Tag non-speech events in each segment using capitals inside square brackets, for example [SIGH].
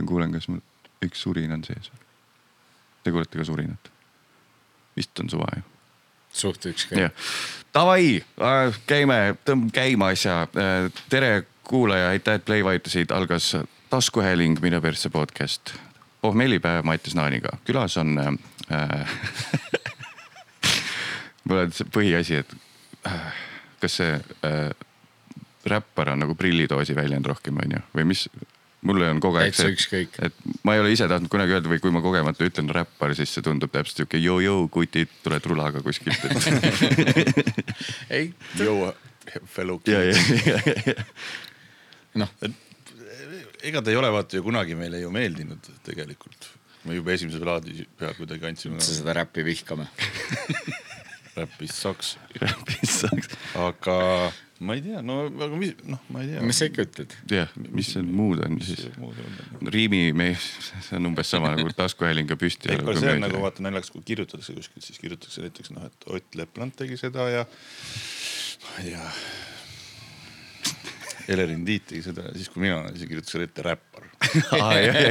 vaatan, kuulen, kas mul üks surin on sees. Te kuulete ka surinat? vist on suva ju. suht ükskõik davai, käime, tõmb käima asja. tere kuulaja, aitäh, et play vajutasid, algas taskuhääling Mine persse podcast. pohmellipäev Mattias Naaniga, külas on äh,. [LAUGHS] mul on see põhiasi, et äh, kas see äh, räppar on nagu prillidoosi väljend rohkem onju või mis, mulle on kogu aeg ükskõik. et ma ei ole ise tahtnud kunagi öelda või kui ma kogemata ütlen räppar, siis see tundub täpselt sihuke jõu-jõu kutid, tuled rulaga kuskilt. [LAUGHS] ei, jõua, fellow ja, ja kids., noh, ega ta ei ole vaata ju kunagi meile ju meeldinud tegelikult. me juba esimese plaadi peal kuidagi andsime sa seda räppi vihkame. [LAUGHS] räppist saks, mis saaks, aga ma ei tea, no aga mis, noh, ma ei tea. mis sa ikka ütled? jah, mis see muud on siis? muud on? riimi me, see on umbes sama nagu taskuhääling ja püsti. see on nagu vaata naljakas, kui kirjutatakse kuskilt, siis kirjutatakse näiteks noh, et Ott Lepland tegi seda ja ma ei tea. Elerin Tiit tegi seda ja siis, kui mina olen, siis kirjutatakse ette räppar.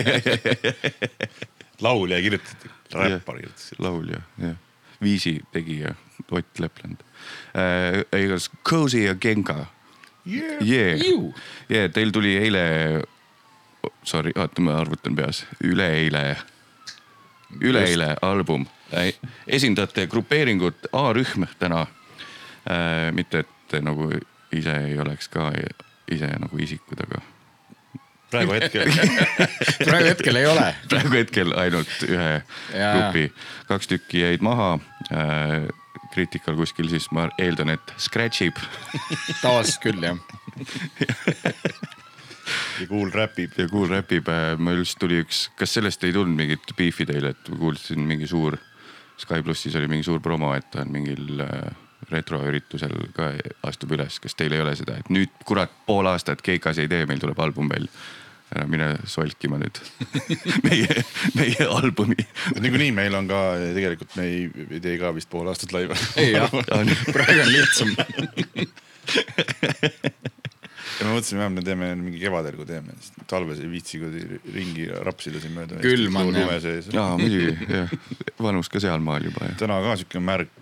[LAUGHS] laulja kirjutati, räppar kirjutati. laulja, jah, viisi tegija Ott Lepland äh,. igas Cozy ja Genka Yeah. yeah. Yeah, teil tuli eile, sorry, oota, ma arvutan peas, üleeile, üleeile album. esindate grupeeringut A-rühm täna äh,. mitte, et nagu ise ei oleks ka ise nagu isikud, aga praegu hetkel [LAUGHS] praegu hetkel ei ole. praegu hetkel ainult ühe Jaa. grupi, kaks tükki jäid maha äh,. Kriitikal kuskil siis ma eeldan, et scratch ib tavaliselt küll jah. [LAUGHS] ja kuul räpib. ja Cool räpib. mul just tuli üks, kas sellest ei tulnud mingit beefi teile, et kuulsin mingi suur, Sky plussis oli mingi suur promo, et ta on mingil äh, retroüritusel ka astub üles, kas teil ei ole seda, et nüüd kurat pool aastat Keikas ei tee, meil tuleb album välja. Ära mine solkima nüüd [LAUGHS] meie, meie albumi. niikuinii meil on ka tegelikult me ei, ei tee ka vist pool aastat laivi. ei jah, [LAUGHS] praegu on lihtsam. [LAUGHS] ja me mõtlesime, et me teeme mingi kevadel, kui teeme, sest talves ei viitsi kuidagi ringi rapsida siin mööda. Külm on, jah. jaa, muidugi jah, vanus ka sealmaal juba jah täna ka siuke märg.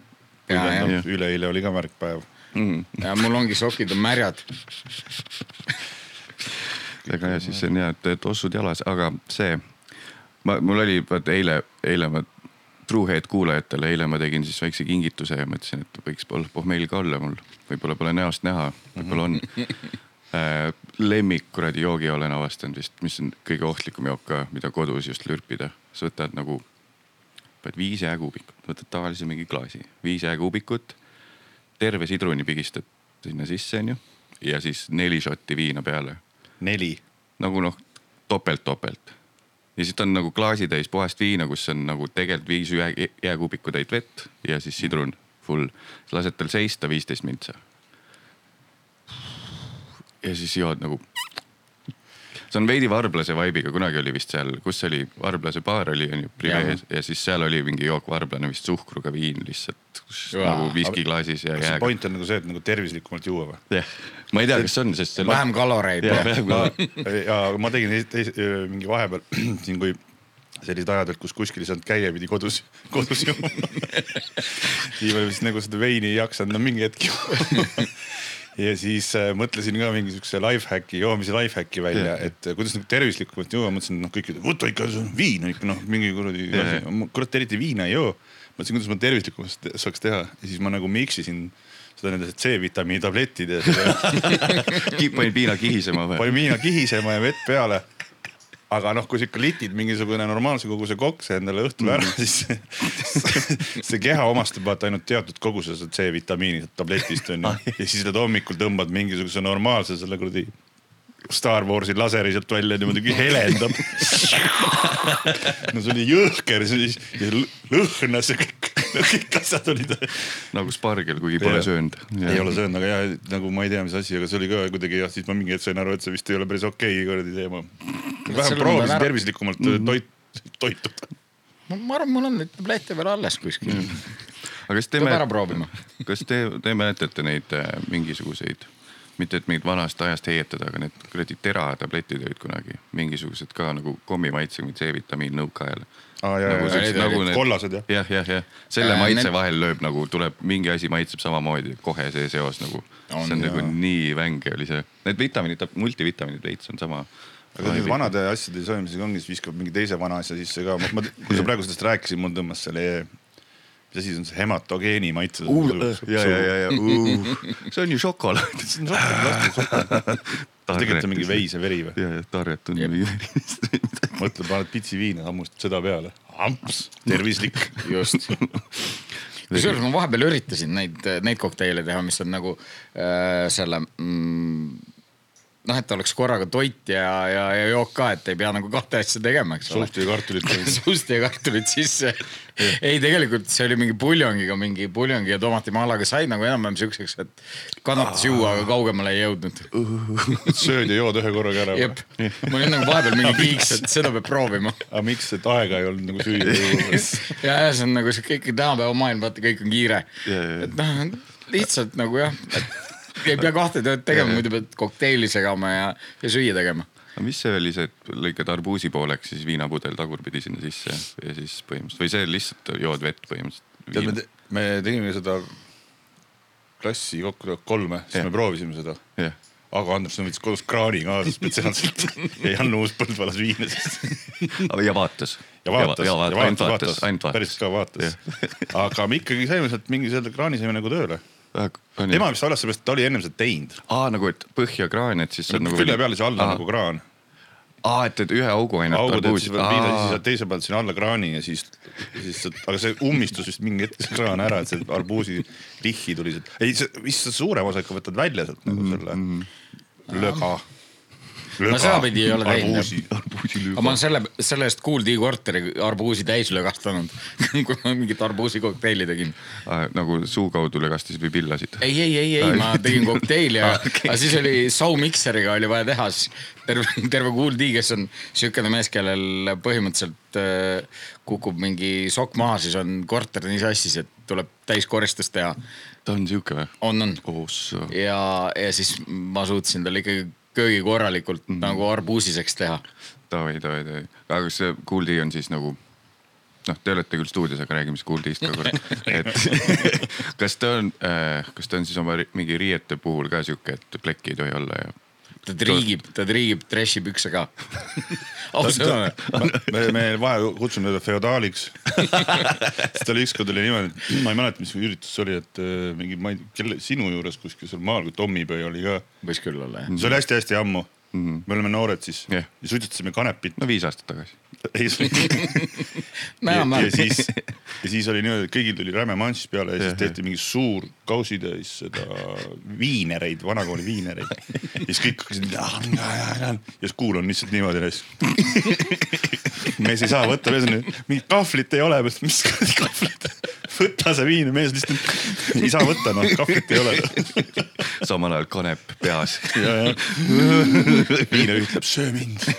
Jah. üleeile oli ka märgpäev. mm.. ja mul ongi sokid on märjad. Ega ja siis on hea, et, et ossud jalas, aga see, ma, mul oli vaata eile, eile ma, Truehead kuulajatele, eile ma tegin siis väikse kingituse ja mõtlesin, et võiks pohmell ka olla mul, võib-olla pole näost näha, võib-olla on. Äh,. lemmik kuradi joogi olen avastanud vist, mis on kõige ohtlikum jook ka, mida kodus just lürpida, sa võtad nagu, paned viis jääkuubikut, võtad tavalise mingi klaasi, viis jääkuubikut, terve sidruni pigistad sinna sisse, onju, ja siis neli šotti viina peale neli. nagu noh, topelt-topelt. ja siis on nagu klaasitäis puhast viina, kus on nagu tegelikult viis jää, jääkuubiku täit vett ja siis sidrun full. lased tal seista viisteist mintsa. ja siis jood nagu. See on veidi varblase vibe'iga, kunagi oli vist seal, kus oli varblase baar oli onju, Privees ja siis seal oli mingi jook varblane vist suhkruga viin lihtsalt. Jaa. nagu viskiklaasis ja jääga. point on nagu see, et nagu tervislikumalt juua või? jah, ma ei tea, kas on, sest see. vähem kaloreid. ka. ja ma tegin mingi vahepeal [CLEARS THROAT] siin, kui sellised ajad, et kus kuskil ei saanud käia, pidi kodus, kodus jooma. nii palju vist nagu seda veini ei jaksanud no mingi hetk juua. [LAUGHS] ja siis äh, mõtlesin ka mingi siukse lifehack'i, joomise lifehack'i välja, et äh, kuidas nagu tervislikumalt juua, mõtlesin, noh, kõik ütlevad, võta ikka viin on ikka noh, mingi kuradi kurat eriti viina ei joo. mõtlesin, kuidas ma tervislikumalt saaks teha ja siis ma nagu mix isin seda nende C-vitamiini tablettide ja seda [LAUGHS] panin piina kihisema või? panin viina kihisema ja vett peale. Aga noh, kui sa ikka litid mingisugune normaalse koguse kokse endale õhtul ära, siis see, see keha omastab vaata ainult teatud koguse seda C-vitamiini tabletist onju. ja siis lähed hommikul tõmbad mingisuguse normaalse selle kuradi Star Warsi laseri sealt välja niimoodi helendab. [LAUGHS] no see oli jõhker, see oli lõhnas ja kõik, [LAUGHS] kõik asjad olid. nagu spargel, kuigi pole Jah. söönud. ei ole söönud, aga ja nagu ma ei tea, mis asi, aga see oli ka kuidagi jah, siis ma mingi hetk sain aru, et see vist ei ole päris okei okay, kuradi teema. Selle vähem ma proovisin tervislikumalt Mhm. toit, toituda. ma arvan, mul on neid tablette veel alles kuskil. aga kas te peab ära proovima. kas te, te mäletate neid äh, mingisuguseid mitte et mingit vanast ajast heietada, aga need kuradi teratabletid olid kunagi mingisugused ka nagu kommimaitsega C-vitamiin nõukaajal. aa jaa, Nagu siuksed- jaa, nagu need kollased jah. jah, jah, jah, selle Äh, maitse need- vahel lööb nagu tuleb mingi asi maitseb samamoodi, kohe see seos nagu. On, see on nagu jaa. nii vänge oli see, need vitamiinid, multivitamiinid veits on sama. aga nende vanade asjade söömisega ongi, siis viskab mingi teise vana asja sisse ka, ma, kui sa praegu sellest rääkisid, mul tõmbas selle, mis asi see on, see hematogeeni maitse. ja, ja, ja, ja, [LAUGHS] see on ju šokolaad. see on šokolaad, tegelikult on mingi. veiseveri või? ja, ja Tarjet on mingi midagi. [LAUGHS] mõtle, paned pitsi viina, hammustad seda peale, amps, tervislik. just. kusjuures ma vahepeal üritasin neid, neid kokteile teha, mis on nagu äh, selle mm, noh, et oleks korraga toit ja, ja, ja jook ka, et ei pea nagu kahte asja tegema, eks ole. suust ja kartulit [LAUGHS] ka. suust ja kartulit sisse. ei, tegelikult see oli mingi puljongiga, mingi puljongi ja tomatimahlaga sai nagu enam-vähem siukseks, et kannatas juua, aga kaugemale ei jõudnud. [LAUGHS] sööd ja jood ühe korraga ära. jep, ma olin nagu vahepeal mingi [LAUGHS] kiiks, et seda peab proovima. aga miks, et aega ei olnud nagu süüa juua? ja, ja see on nagu see kõik tänapäeva maailm, vaata, kõik on kiire. Et noh, lihtsalt nagu jah, et ei pea kahte tööd tegema, muidu pead kokteili segama ja, ja süüa tegema. aga mis see oli see, et lõikad arbuusi pooleks, siis viinapudel tagurpidi sinna sisse ja siis põhimõtteliselt või see lihtsalt jood vett tead, me põhimõtteliselt. te- me tegime seda klassi kokku kolme, siis Jah. me proovisime seda. aga Anderson võttis kodus kraani kaasa spetsiaalselt [LAUGHS] ja Jan Uuspõld valas viina sest. ja vaatas. ja vaatas, ja ja vaatas, ainult vaatas, ainult vaatas. päris ka vaatas. aga me ikkagi saime sealt mingi selle kraani saime nagu tööle. Tema tema vist valas seepärast, et ta oli ennem seda teinud. aa, nagu, et põhja kraan, et siis. nagu külje peal ja siis alla nagu kraan. aa, et, et ühe augu ainult. augud, et siis pead viina sisse, teise pealt sinna alla kraani ja siis, siis, aga see ummistus vist mingi hetk see kraan ära, et see arbuusi lihhi tuli sealt. ei, vist sa suurema osa ikka võtad välja sealt nagu selle löga. No sedapidi ei ole teinud, aga ma olen selle, selle eest Kuul D korteri arbuusi täis lögastanud, [LAUGHS] kui ma mingit arbuusi kokteili tegin. nagu suu kaudu lögastasid või pillasid? ei, ei, ei, ei, ma tegin [LAUGHS] kokteili ja Ah, okei. aga siis oli saumikseriga oli vaja teha, siis terve, terve Kuul D, kes on siukene mees, kellel põhimõtteliselt äh, kukub mingi sokk maha, siis on korter nii sassis, et tuleb täiskoristust teha. ta on siuke või? on, on ossa. ja, ja siis ma suutsin talle ikkagi köögi korralikult mm -hmm. nagu arbuusiseks teha. davai, davai, davai. aga kas see Kool D on siis nagu noh, te olete küll stuudios, aga räägime siis Kool D-st ka korra. [LAUGHS] et [LAUGHS] kas ta on äh,, kas ta on siis oma mingi riiete puhul ka sihuke, et plekki ei tohi olla ja? Ta triigib, ta triigib trashipükse ka. ausõna, me, me vahe kutsume teda feodaaliks. [LAUGHS] siis tal ükskord oli niimoodi, ma ei mäleta, mis üritus see oli, et äh, mingi, ma ei kelle, sinu juures kuskil seal maal, kui Tommipöö oli ka. võis küll olla jah. see oli hästi-hästi ammu mm. -hmm. me oleme noored siis Jah. ja suitsetasime kanepit. no viis aastat tagasi. ei, [LAUGHS] ja, ja enam-vähem. siis, ja siis oli niimoodi, et kõigil tuli räme manss peale ja siis tehti mingi suur kausitäis seda viinereid, vanakooli viinereid. ja siis kõik hakkasid ja siis kuul on lihtsalt niimoodi reis. [LAUGHS] mees ei saa võtta, mees on, mingit kahvlit ei ole, mis kahvlit, [LAUGHS] võta see viin, mees lihtsalt ei saa võtta, noh kahvlit ei ole. samal ajal kanep peas. ja, ja viiner ütleb, söö mind.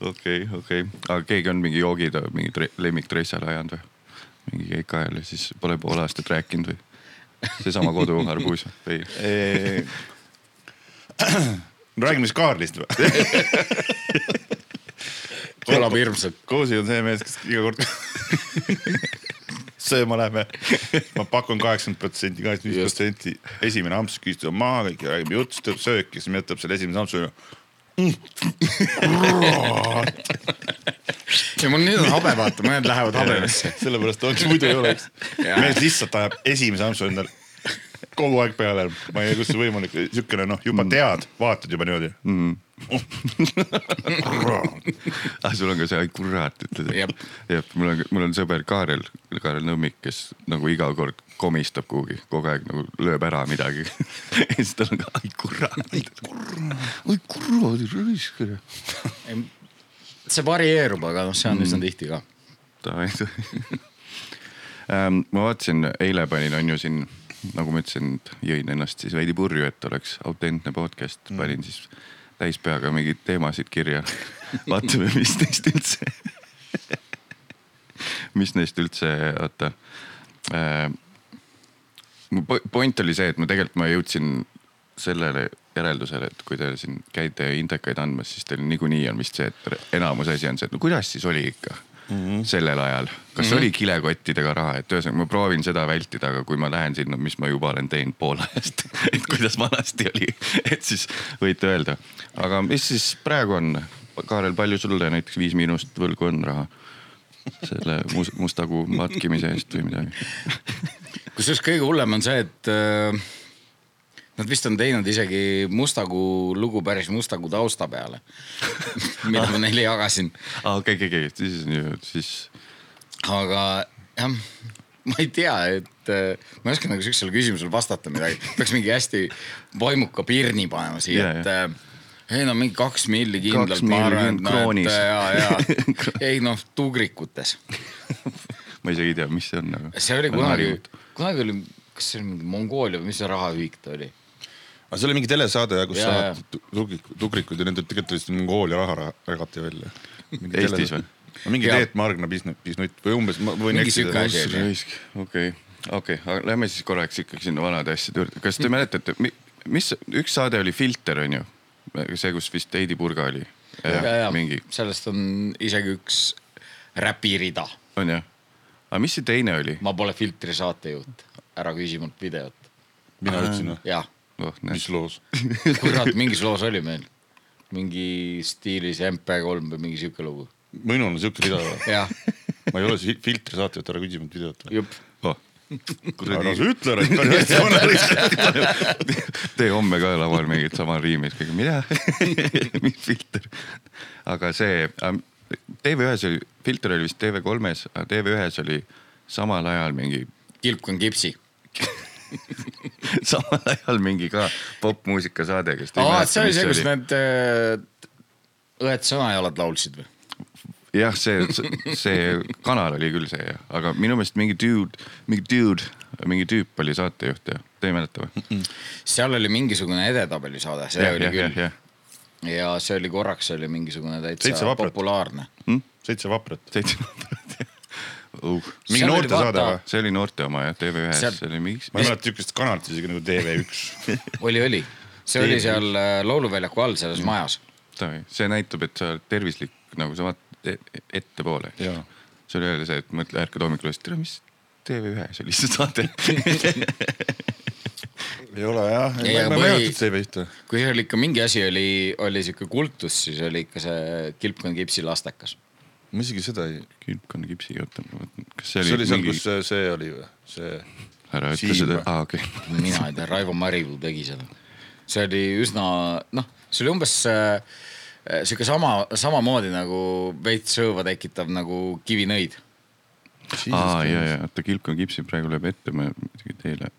okei, okei, aga keegi on mingi joogid, mingi tre- lemmiktressale ajanud või? mingi keika ajal ja siis pole pool aastat rääkinud või? seesama kodu arbuus või? räägime siis Kaarlist või? [LAUGHS] kõlab hirmsalt. Koosi on see mees, kes iga kord sööma läheme. ma pakun kaheksakümmend protsenti, kaheksakümmend viis protsenti. esimene amps kistud maha, kõik räägime juttu, siis tuleb söök ja siis me jätab selle esimese ampsu. Ja mul nüüd on habe, vaata, mõned lähevad habemesse. sellepärast ongi, muidu ei oleks. Mees lihtsalt ajab esimese ampsu endale kogu aeg peale. ma ei tea, kus see võimalik, siukene noh, juba tead, vaatad juba niimoodi. [LAUGHS] ah, sul on ka see, ai kurat, ütled jah, mul on, mul on sõber Kaarel, Kaarel Nõmmik, kes nagu iga kord komistab kuhugi, kogu aeg nagu lööb ära midagi. [LAUGHS] ja siis tal on ka, ai kurat, ai kurat, ai kurat, raisk see varieerub, aga noh, see on üsna tihti ka. [LAUGHS] Ähm, ma vaatasin, eile panin, on ju siin, nagu ma ütlesin, jõin ennast siis veidi purju, et oleks autentne podcast, panin siis täispeaga mingeid teemasid kirja. [LAUGHS] vaatame, mis neist üldse, mis neist üldse, oota. Äh, mu po- point oli see, et ma tegelikult ma jõudsin sellele järeldusele, et kui te siin käite indekaid andmas, siis teil niikuinii on vist see, et enamus asi on see, et no kuidas siis oli ikka mm -hmm. sellel ajal. kas mm -hmm. oli kilekottidega raha, et ühesõnaga ma proovin seda vältida, aga kui ma lähen sinna, mis ma juba olen teinud poole ajast, [LAUGHS] et kuidas vanasti oli, [LAUGHS] et siis võite öelda. aga mis siis praegu on? Kaarel, palju sulle näiteks Viis Miinust võlgu on raha? selle mus- mustakuu matkimise eest või midagi? [LAUGHS] kusjuures kõige hullem on see, et äh, nad vist on teinud isegi Mustakuu lugu päris Mustakuu tausta peale, [LAUGHS] mida ma neile jagasin. aa, okei, okei, okei, siis on ju, siis aga jah, ma ei tea, et äh, ma ei oska nagu siuksele küsimusele vastata midagi, peaks mingi hästi vaimuka pirni panema siia yeah,, et äh, ei no mingi kaks milli kindlalt, Kaks ma milli et kroonis. ja, ja ei noh, tugrikutes. [LAUGHS] ma isegi ei tea, mis see on, aga. see oli kunagi, kunagi oli, kas see oli mingi Mongoolia või mis see rahaühik ta oli? aga see oli mingi telesaade, kus Jaa, saavad tugrikud, tugrikud ja nendel tegelikult olid Mongoolia raha ra- jagati välja. Eestis või?? mingi. Teet Margna Pisnut, Pisnut või umbes, ma võin eksida okei, okei, aga lähme siis korraks ikkagi sinna vanade asjade juurde. kas te mäletate, mis, üks saade oli Filter on ju? see, kus vist Heidi Purga oli. ja, ja mingi, sellest on isegi üks räpirida. on jah? Aga mis see teine oli? ma pole filtri saatejuht, ära küsi mult videot. mina ütlesin või? jah, oh, mis, loos? [LAUGHS] kurat, mingis loos oli meil mingi stiilis MP3 või mingi sihuke lugu. minul on siuke rida või? jah, ma ei ole filtri saatejuht, ära küsi mult videot või? jupp. oh.. ära sa ütle, ta on hästi [LAUGHS] vana. tee homme ka laval mingit sama riimi, kõik, mida, [LAUGHS] mis filter. aga see TV1-s oli, filter oli vist TV3-s, aga TV1-s oli samal ajal mingi, kilp on kipsi. [LAUGHS] samal ajal mingi ka popmuusika saade, kes. aa, see oli see, kus need äh, õed sõnajalad laulsid või? jah, see, see kanal oli küll see jah, aga minu meelest mingi dude, mingi dude, mingi tüüp oli saatejuht ja te ei mäleta või? seal oli mingisugune edetabeli saade, see jah, oli jah, küll. Ja see oli korraks oli mingisugune täitsa vaprat. populaarne. seitse vaprat. seitse numbrit jah uh.. mingi noortesaade või? see oli noorte oma jah, TV1-s Seal- see oli mingi. ma ei mäleta siukest kanalit isegi nagu TV1. [LAUGHS] oli, oli, see oli seal äh, Lauluväljaku all selles majas. see näitab, et sa oled tervislik, nagu sa vaatad e- ettepoole. See oli jälle see, et mõtle, ärkad hommikul üles, tere, mis TV1-s oli see saade [LAUGHS] [LAUGHS] ei ole jah, ma Ei, ma ei mäleta TV1-te. kui seal ikka mingi asi oli, oli sihuke kultus, siis oli ikka see kilpkonn kipsi lastekas. ma isegi seda ei, kilpkonn kipsiga, oota, kas see see oli oli seal, mingi kus, see, see oli või, see. ära ütle seda aa okei okay. [LAUGHS] mina ei tea, Raivo Maripuu tegi seda. see oli üsna, noh, see oli umbes äh, sihuke sama, samamoodi nagu veits sõõva tekitav nagu kivinõid. aa ja, ja oota, kilpkonn kipsi praegu läheb ette, ma muidugi teile.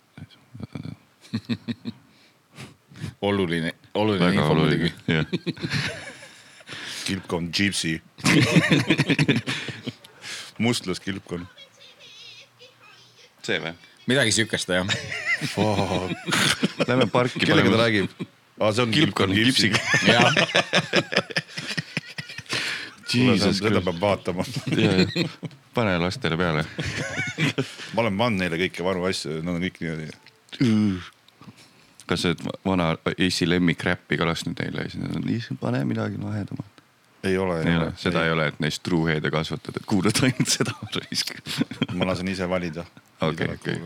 [LAUGHS] oluline, oluline väga info muidugi., jah. [LAUGHS] kilpkonn Gypsy. [LAUGHS] mustlus kilpkonn. see või? midagi siukest jah. Lähme parki. kellega ta räägib? aa, see on kilpkonn Gypsy.. jah, Jesus seda peab vaatama. pane lastele peale. ma olen pannud neile kõiki vanu asju, nad on kõik niimoodi. Kas va- vana Eesti lemmikräppi ka lasknud neile ja siis pane midagi lahedamat. ei ole, ei ole, seda ei ole, et neist truuheede kasvatada, et kuulad ainult seda [LAUGHS] raisk. ma lasen ise valida. Okei, okei.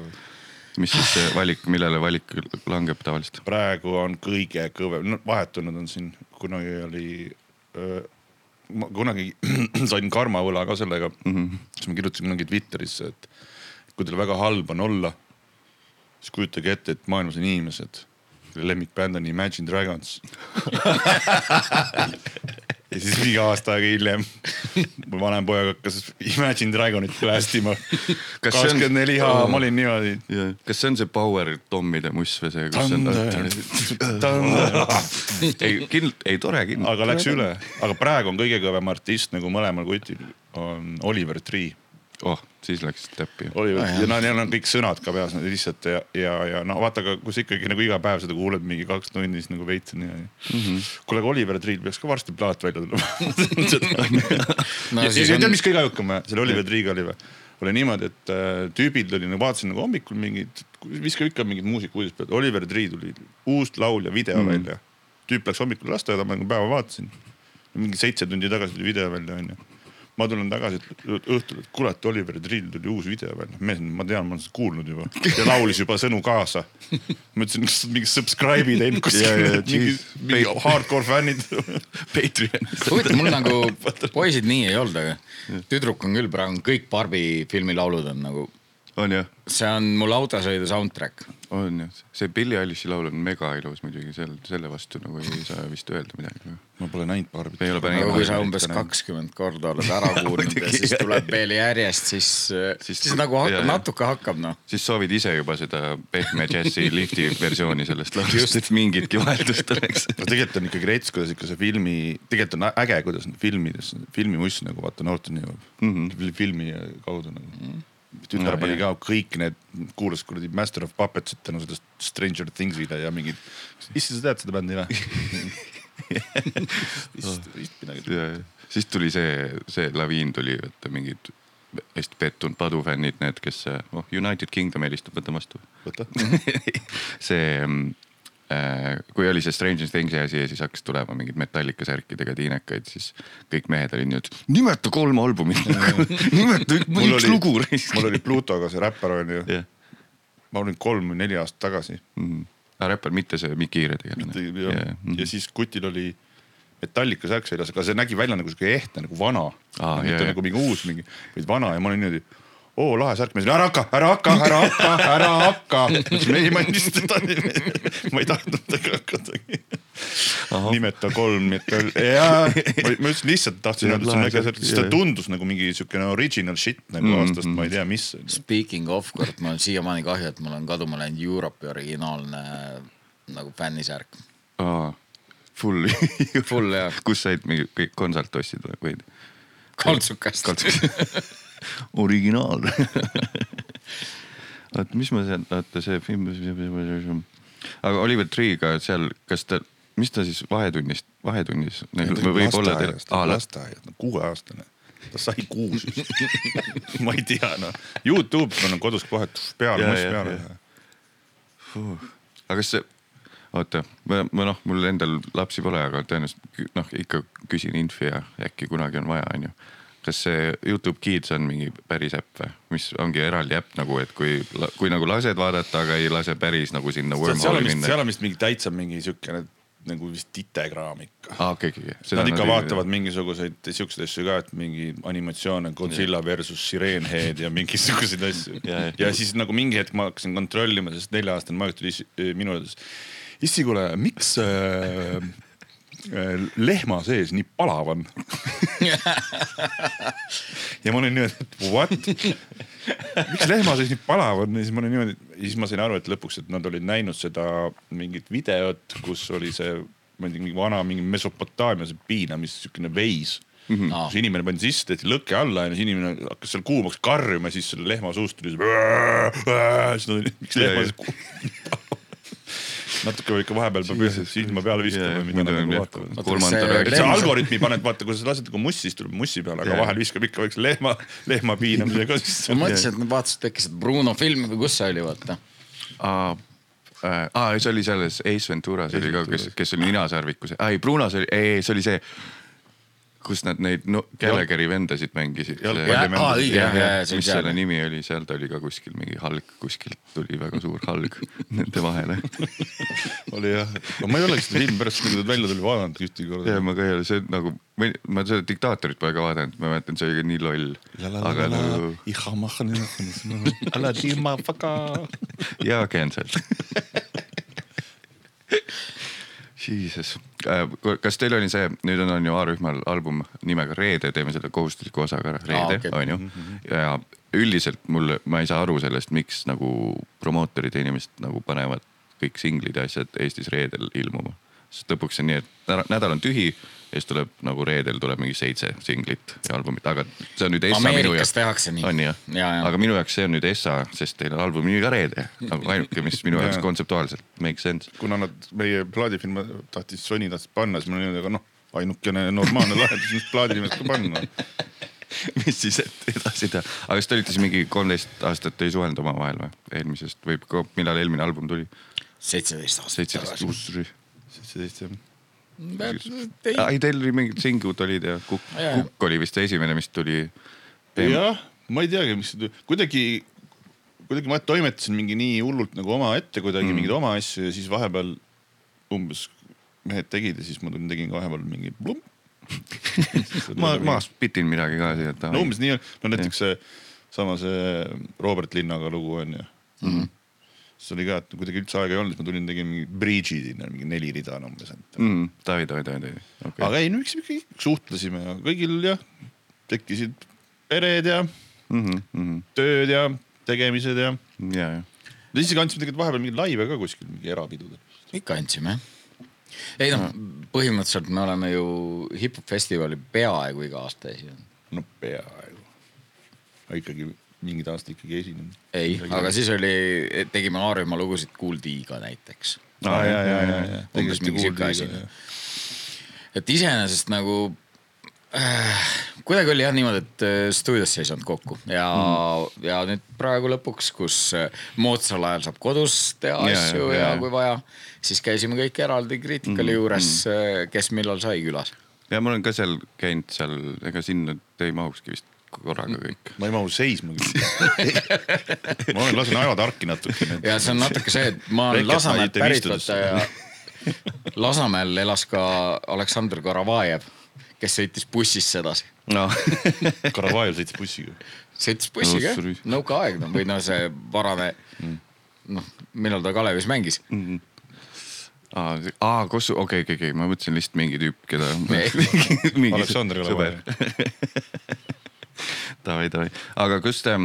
mis siis see valik, millele valik langeb tavaliselt? praegu on kõige kõvem, no vahetunud on siin, kunagi oli, ma kunagi [CLEARS THROAT] sain karmavõla ka sellega mm, -hmm. siis ma kirjutasin kunagi Twitterisse, et kui teil väga halb on olla, siis kujutage ette, et maailmas on inimesed, lemmikbänd on Imagine Dragons. ja siis mingi aasta aega hiljem mu vanem poeg hakkas Imagine Dragonit blästima. Kas see on- kakskümmend neli H, ma olin niimoodi. kas see on see Power Tommide muss või see, kus on? [LAUGHS] ei, kindlalt, ei tore kindlalt. aga läks üle, aga praegu on kõige kõvem artist nagu mõlemal kutil on Oliver Tree. oh, siis läks täppi. Oliver Ah, ja no neil on kõik sõnad ka peas lihtsalt ja, ja, ja no vaata, aga kui sa ikkagi nagu iga päev seda kuuled mingi kaks tundi, siis nagu veits on niimoodi mm Mhm. -hmm.. kuule, aga Oliver Tree'l peaks ka varsti plaat välja tulema [LAUGHS] no ja, ja siis tead, on, mis kõige ajukam selle Oliver Tree'ga oli või? oli niimoodi, et äh, tüübid oli nagu vaatasin nagu hommikul mingid, viskab ikka mingit muusika uudist peale, Oliver Tree tuli uus laul ja video mm. välja. tüüp läks hommikul lasteaeda, ma nagu päeva vaatasin. mingi seitse tundi tagasi tuli video välja onju. Ma tulen tagasi et õhtul, et kurat, Oliver Tree'l tuli uus video välja, mees, ma tean, ma olen seda kuulnud juba ja laulis juba sõnu kaasa. ma ütlesin, kas sa oled mingi subscribe'i teinud Ja, kuskil ja,, mingi jeez., mingi hardcore fännid. Patreon. huvitav, mul nagu [LAUGHS] poisid nii ei olnud, aga tüdruk on küll praegu kõik Barbi filmi laulud on nagu, on jah, see on mul autosõidu soundtrack. on jah, see Billie Eilish'i laul on mega ilus muidugi, seal selle vastu nagu ei saa vist öelda midagi. ma pole näinud Barbit. Ei ole päris kui sa umbes kakskümmend korda oled [LAUGHS] ära kuulnud ja siis tuleb veel järjest, siis, Siis- siis nagu hakkab, natuke hakkab noh. siis soovid ise juba seda pehme džässi [LAUGHS] lifti versiooni sellest laulust, et mingitki vahetust oleks. no tegelikult on ikkagi rets, kuidas ikka see filmi, tegelikult on äge, kuidas filmides, filmimuss nagu vaata noorteni jõuab mm -hmm. filmi kaudu nagu mm. -hmm. Tütar No, pani ka kõik need, kuulas kuradi Master of Puppetsit tänu sellest Stranger Things'ile ja mingid. issand, sa tead seda bändi või? [LAUGHS] vist, vist midagi. siis tuli see, see laviin tuli, et mingid hästi pettunud padufännid, need, kes, noh United Kingdom helistab, võta vastu. võta. see äh,, kui oli see Stranger Things'i asi ja siis hakkas tulema mingid Metallica särkidega tiinekaid, siis kõik mehed olid et nimeta kolm albumit, [LAUGHS] nimeta üks oli lugu. mul oli Plutoga see räppar onju, jah, ma olin kolm või neli aastat tagasi. aga räppar, mitte see Mikk Hiire tegelane. ja, ja siis kutil oli Metallica särk seljas, aga see nägi välja nagu sihuke ehtne nagu vana. Aa, mitte jaa, nagu mingi uus mingi, vaid vana. Ja ma olin niimoodi. Oo lahe särk, ma ütlesin ära hakka, ära hakka, ära hakka, ära hakka. ei, ma ei lihtsalt, ma ei tahtnud temaga hakatagi. nimeta kolm metall ja ma ma just lihtsalt tahtsin öelda, et see on äge särk, särk, sest ta jaa. tundus nagu mingi siukene original shit nagu Mm, aastast mm. ma ei tea, mis. Speaking of, kurat, mul on siiamaani kahju, et mul on kaduma läinud Europe'i originaalne nagu fännisärk. Full. [LAUGHS] Full, jah. kus said mingi kõik konsalt ostsid või, või? kaltsukast. [LAUGHS] originaal. oota, mis ma seal, oota see film, aga Oliver Tree'ga seal, kas ta, mis ta siis vahetunnist, vahetunnis võib-olla teil, aa last, lasteaias, no kuueaastane, ta sai kuus vist. [LAUGHS] Ma ei tea noh, Youtube on kodus kohe must ja, peale aga kas see, oota, ma, ma noh, mul endal lapsi pole, aga tõenäoliselt noh, ikka küsin infi ja äkki kunagi on vaja, onju. Kas see Youtube Kids on mingi päris äpp või, mis ongi eraldi äpp nagu, et kui, kui nagu lased vaadata, aga ei lase päris nagu sinna wormhole'i minna seal. on vist mingi täitsa mingi siukene nagu vist titekraam ikka. aa, okei, okei. Nad ikka vaatavad mingisuguseid siukseid asju ka, et mingi animatsioone Godzilla versus Sireenhead ja mingisuguseid asju [LAUGHS] Ja, ja. ja siis nagu mingi hetk ma hakkasin kontrollima, sest nelja-aastane Marek tuli issi- minu juurde, issi, kuule, miks äh, lehma sees nii palav on? ja ma olin niimoodi, et what? miks lehma sees nii palav on ja siis ma olin niimoodi, siis ma sain aru, et lõpuks, et nad olid näinud seda mingit videot, kus oli see, ma ei tea, mingi vana mingi Mesopotaamia see piinamis siukene veis mm. -hmm. Aa. kus inimene pandi sisse, tehti lõke alla ja siis inimene hakkas seal kuumaks karjuma ja siis selle lehma suust tuli see. siis nad olid, miks lehma sees kuum- natuke ikka vahepeal peab Jesus. silma peale viskama või mida nagu räägi- et see Lehma- algoritmi paned, vaata, kui sa lased nagu mussi, siis tuleb mussi peale, aga Jaa. vahel viskab ikka väikse lehma, lehma piinamise ka sisse. ma mõtlesin, et nad vaatasid äkki seda Bruno filmi või kus see oli, vaata. aa, aa, see oli selles Ace Venturas oli ka, kes kes oli ninasarvikus, ei Brunos oli, ei, see oli see, kus nad neid no, Gallagheri vendasid mängisid. Mis selle nimi oli, seal ta oli ka kuskil mingi halg, kuskilt tuli väga suur halg [LAUGHS] nende vahele. [LAUGHS] oli jah, ma ei olegi seda filmi pärast, kui ta välja tuli, vaadanud ühtegi ja korda. ma ka ei ole, see nagu, ma seda diktaatorit pole ka vaadanud, ma mäletan, see oli nii loll. aga nagu [LAUGHS] ja cancel. Jesus, kas teil oli see, nüüd on, on ju A-rühmal album nimega Reede, teeme selle kohustusliku osaga ära, Reede okei. on ju. ja üldiselt mul, ma ei saa aru sellest, miks nagu promootorid ja inimesed nagu panevad kõik singlid ja asjad Eestis reedel ilmuma. sest lõpuks on nii, et nädal on tühi ja siis tuleb nagu reedel tuleb mingi seitse singlit ja albumit, aga see on nüüd Essa minu Ameerikas jaoks. tehakse nii. on jah ja, ja. aga minu jaoks see on nüüd Essa, sest teil on albumi nimi ka Reede, nagu ainuke, mis minu jaoks kontseptuaalselt make sense. kuna nad meie plaadifirma tahtis, Sony tahtis panna, siis ma olin aga noh, ainukene normaalne [LAUGHS] lahendus, mis plaadi nimeks ka panna. [LAUGHS] mis siis et edasi teha, aga kas te olite siis mingi kolmteist aastat ei suhelnud omavahel või eelmisest või millal eelmine album tuli? seitseteist aastat seitseteist, uus rühm. seitseteist jah. tagasi. ei, teil oli mingid singud olid ja Kukk. Kukk oli vist esimene, mis tuli. jah, ma ei teagi, mis kuidagi, kuidagi ma toimetasin mingi nii hullult nagu omaette kuidagi mm. mingeid oma asju ja siis vahepeal umbes mehed tegid ja siis ma tulin, tegin ka vahepeal mingi plump. [LAUGHS] ma, ma spitin midagi ka siia, no umbes nii on, no näiteks see sama see Robert Linnaga lugu on ju mm. -hmm. Siis oli ka, et kuidagi üldse aega ei olnud, siis ma tulin, tegin mingi bridge'i sinna, mingi neli rida on umbes, et mm,. Davai, Davai, Davai, Davai, okei aga ei, no miks me kõik suhtlesime ja kõigil jah, tekkisid pered ja okay.. Mm tööd ja tegemised ja. -hmm. ja, ja, isegi andsime tegelikult vahepeal mingeid laive ka kuskil mingi erapidudel. ikka andsime jah. ei noh, põhimõtteliselt me oleme ju hip-hop festivali peaaegu iga aasta esinenud. no peaaegu. aga ikkagi mingid aastad ikkagi esinenud. ei, aga siis oli, tegime Aarjumaa lugusid Kool D-ga näiteks. aa ja, ja, ja, ja. Umbes mingi sihuke asi. et iseenesest nagu äh, kuidagi oli jah niimoodi, et äh, stuudiosse ei saanud kokku ja mm., ja nüüd praegu lõpuks, kus äh, moodsal ajal saab kodus teha Ja, asju ja, ja, ja kui vaja, siis käisime kõik eraldi kriitikali mm. juures mm., kes millal sai külas. ja ma olen ka seal käinud seal, ega sinna ei mahukski vist korraga kõik. ma ei mahu seisma ma olen lasen ajatarki natukene. ja see on natuke see, et ma olen Lasnamäelt panite pärit istudesse. vaata ja Lasnamäel elas ka Aleksandr Karavajev, kes sõitis bussis sedasi. noh, [LAUGHS] Karavajev sõitis bussiga. sõitis bussiga jah, nõukaaeg noh, või no see varane noh, millal ta Kalevis mängis. aa, aa, kus, okei, okei, okei, ma mõtlesin lihtsalt mingi tüüp, keda. [LAUGHS] [LAUGHS] Aleksandr Karavajev. [LAUGHS] Davai, davai, aga kus te,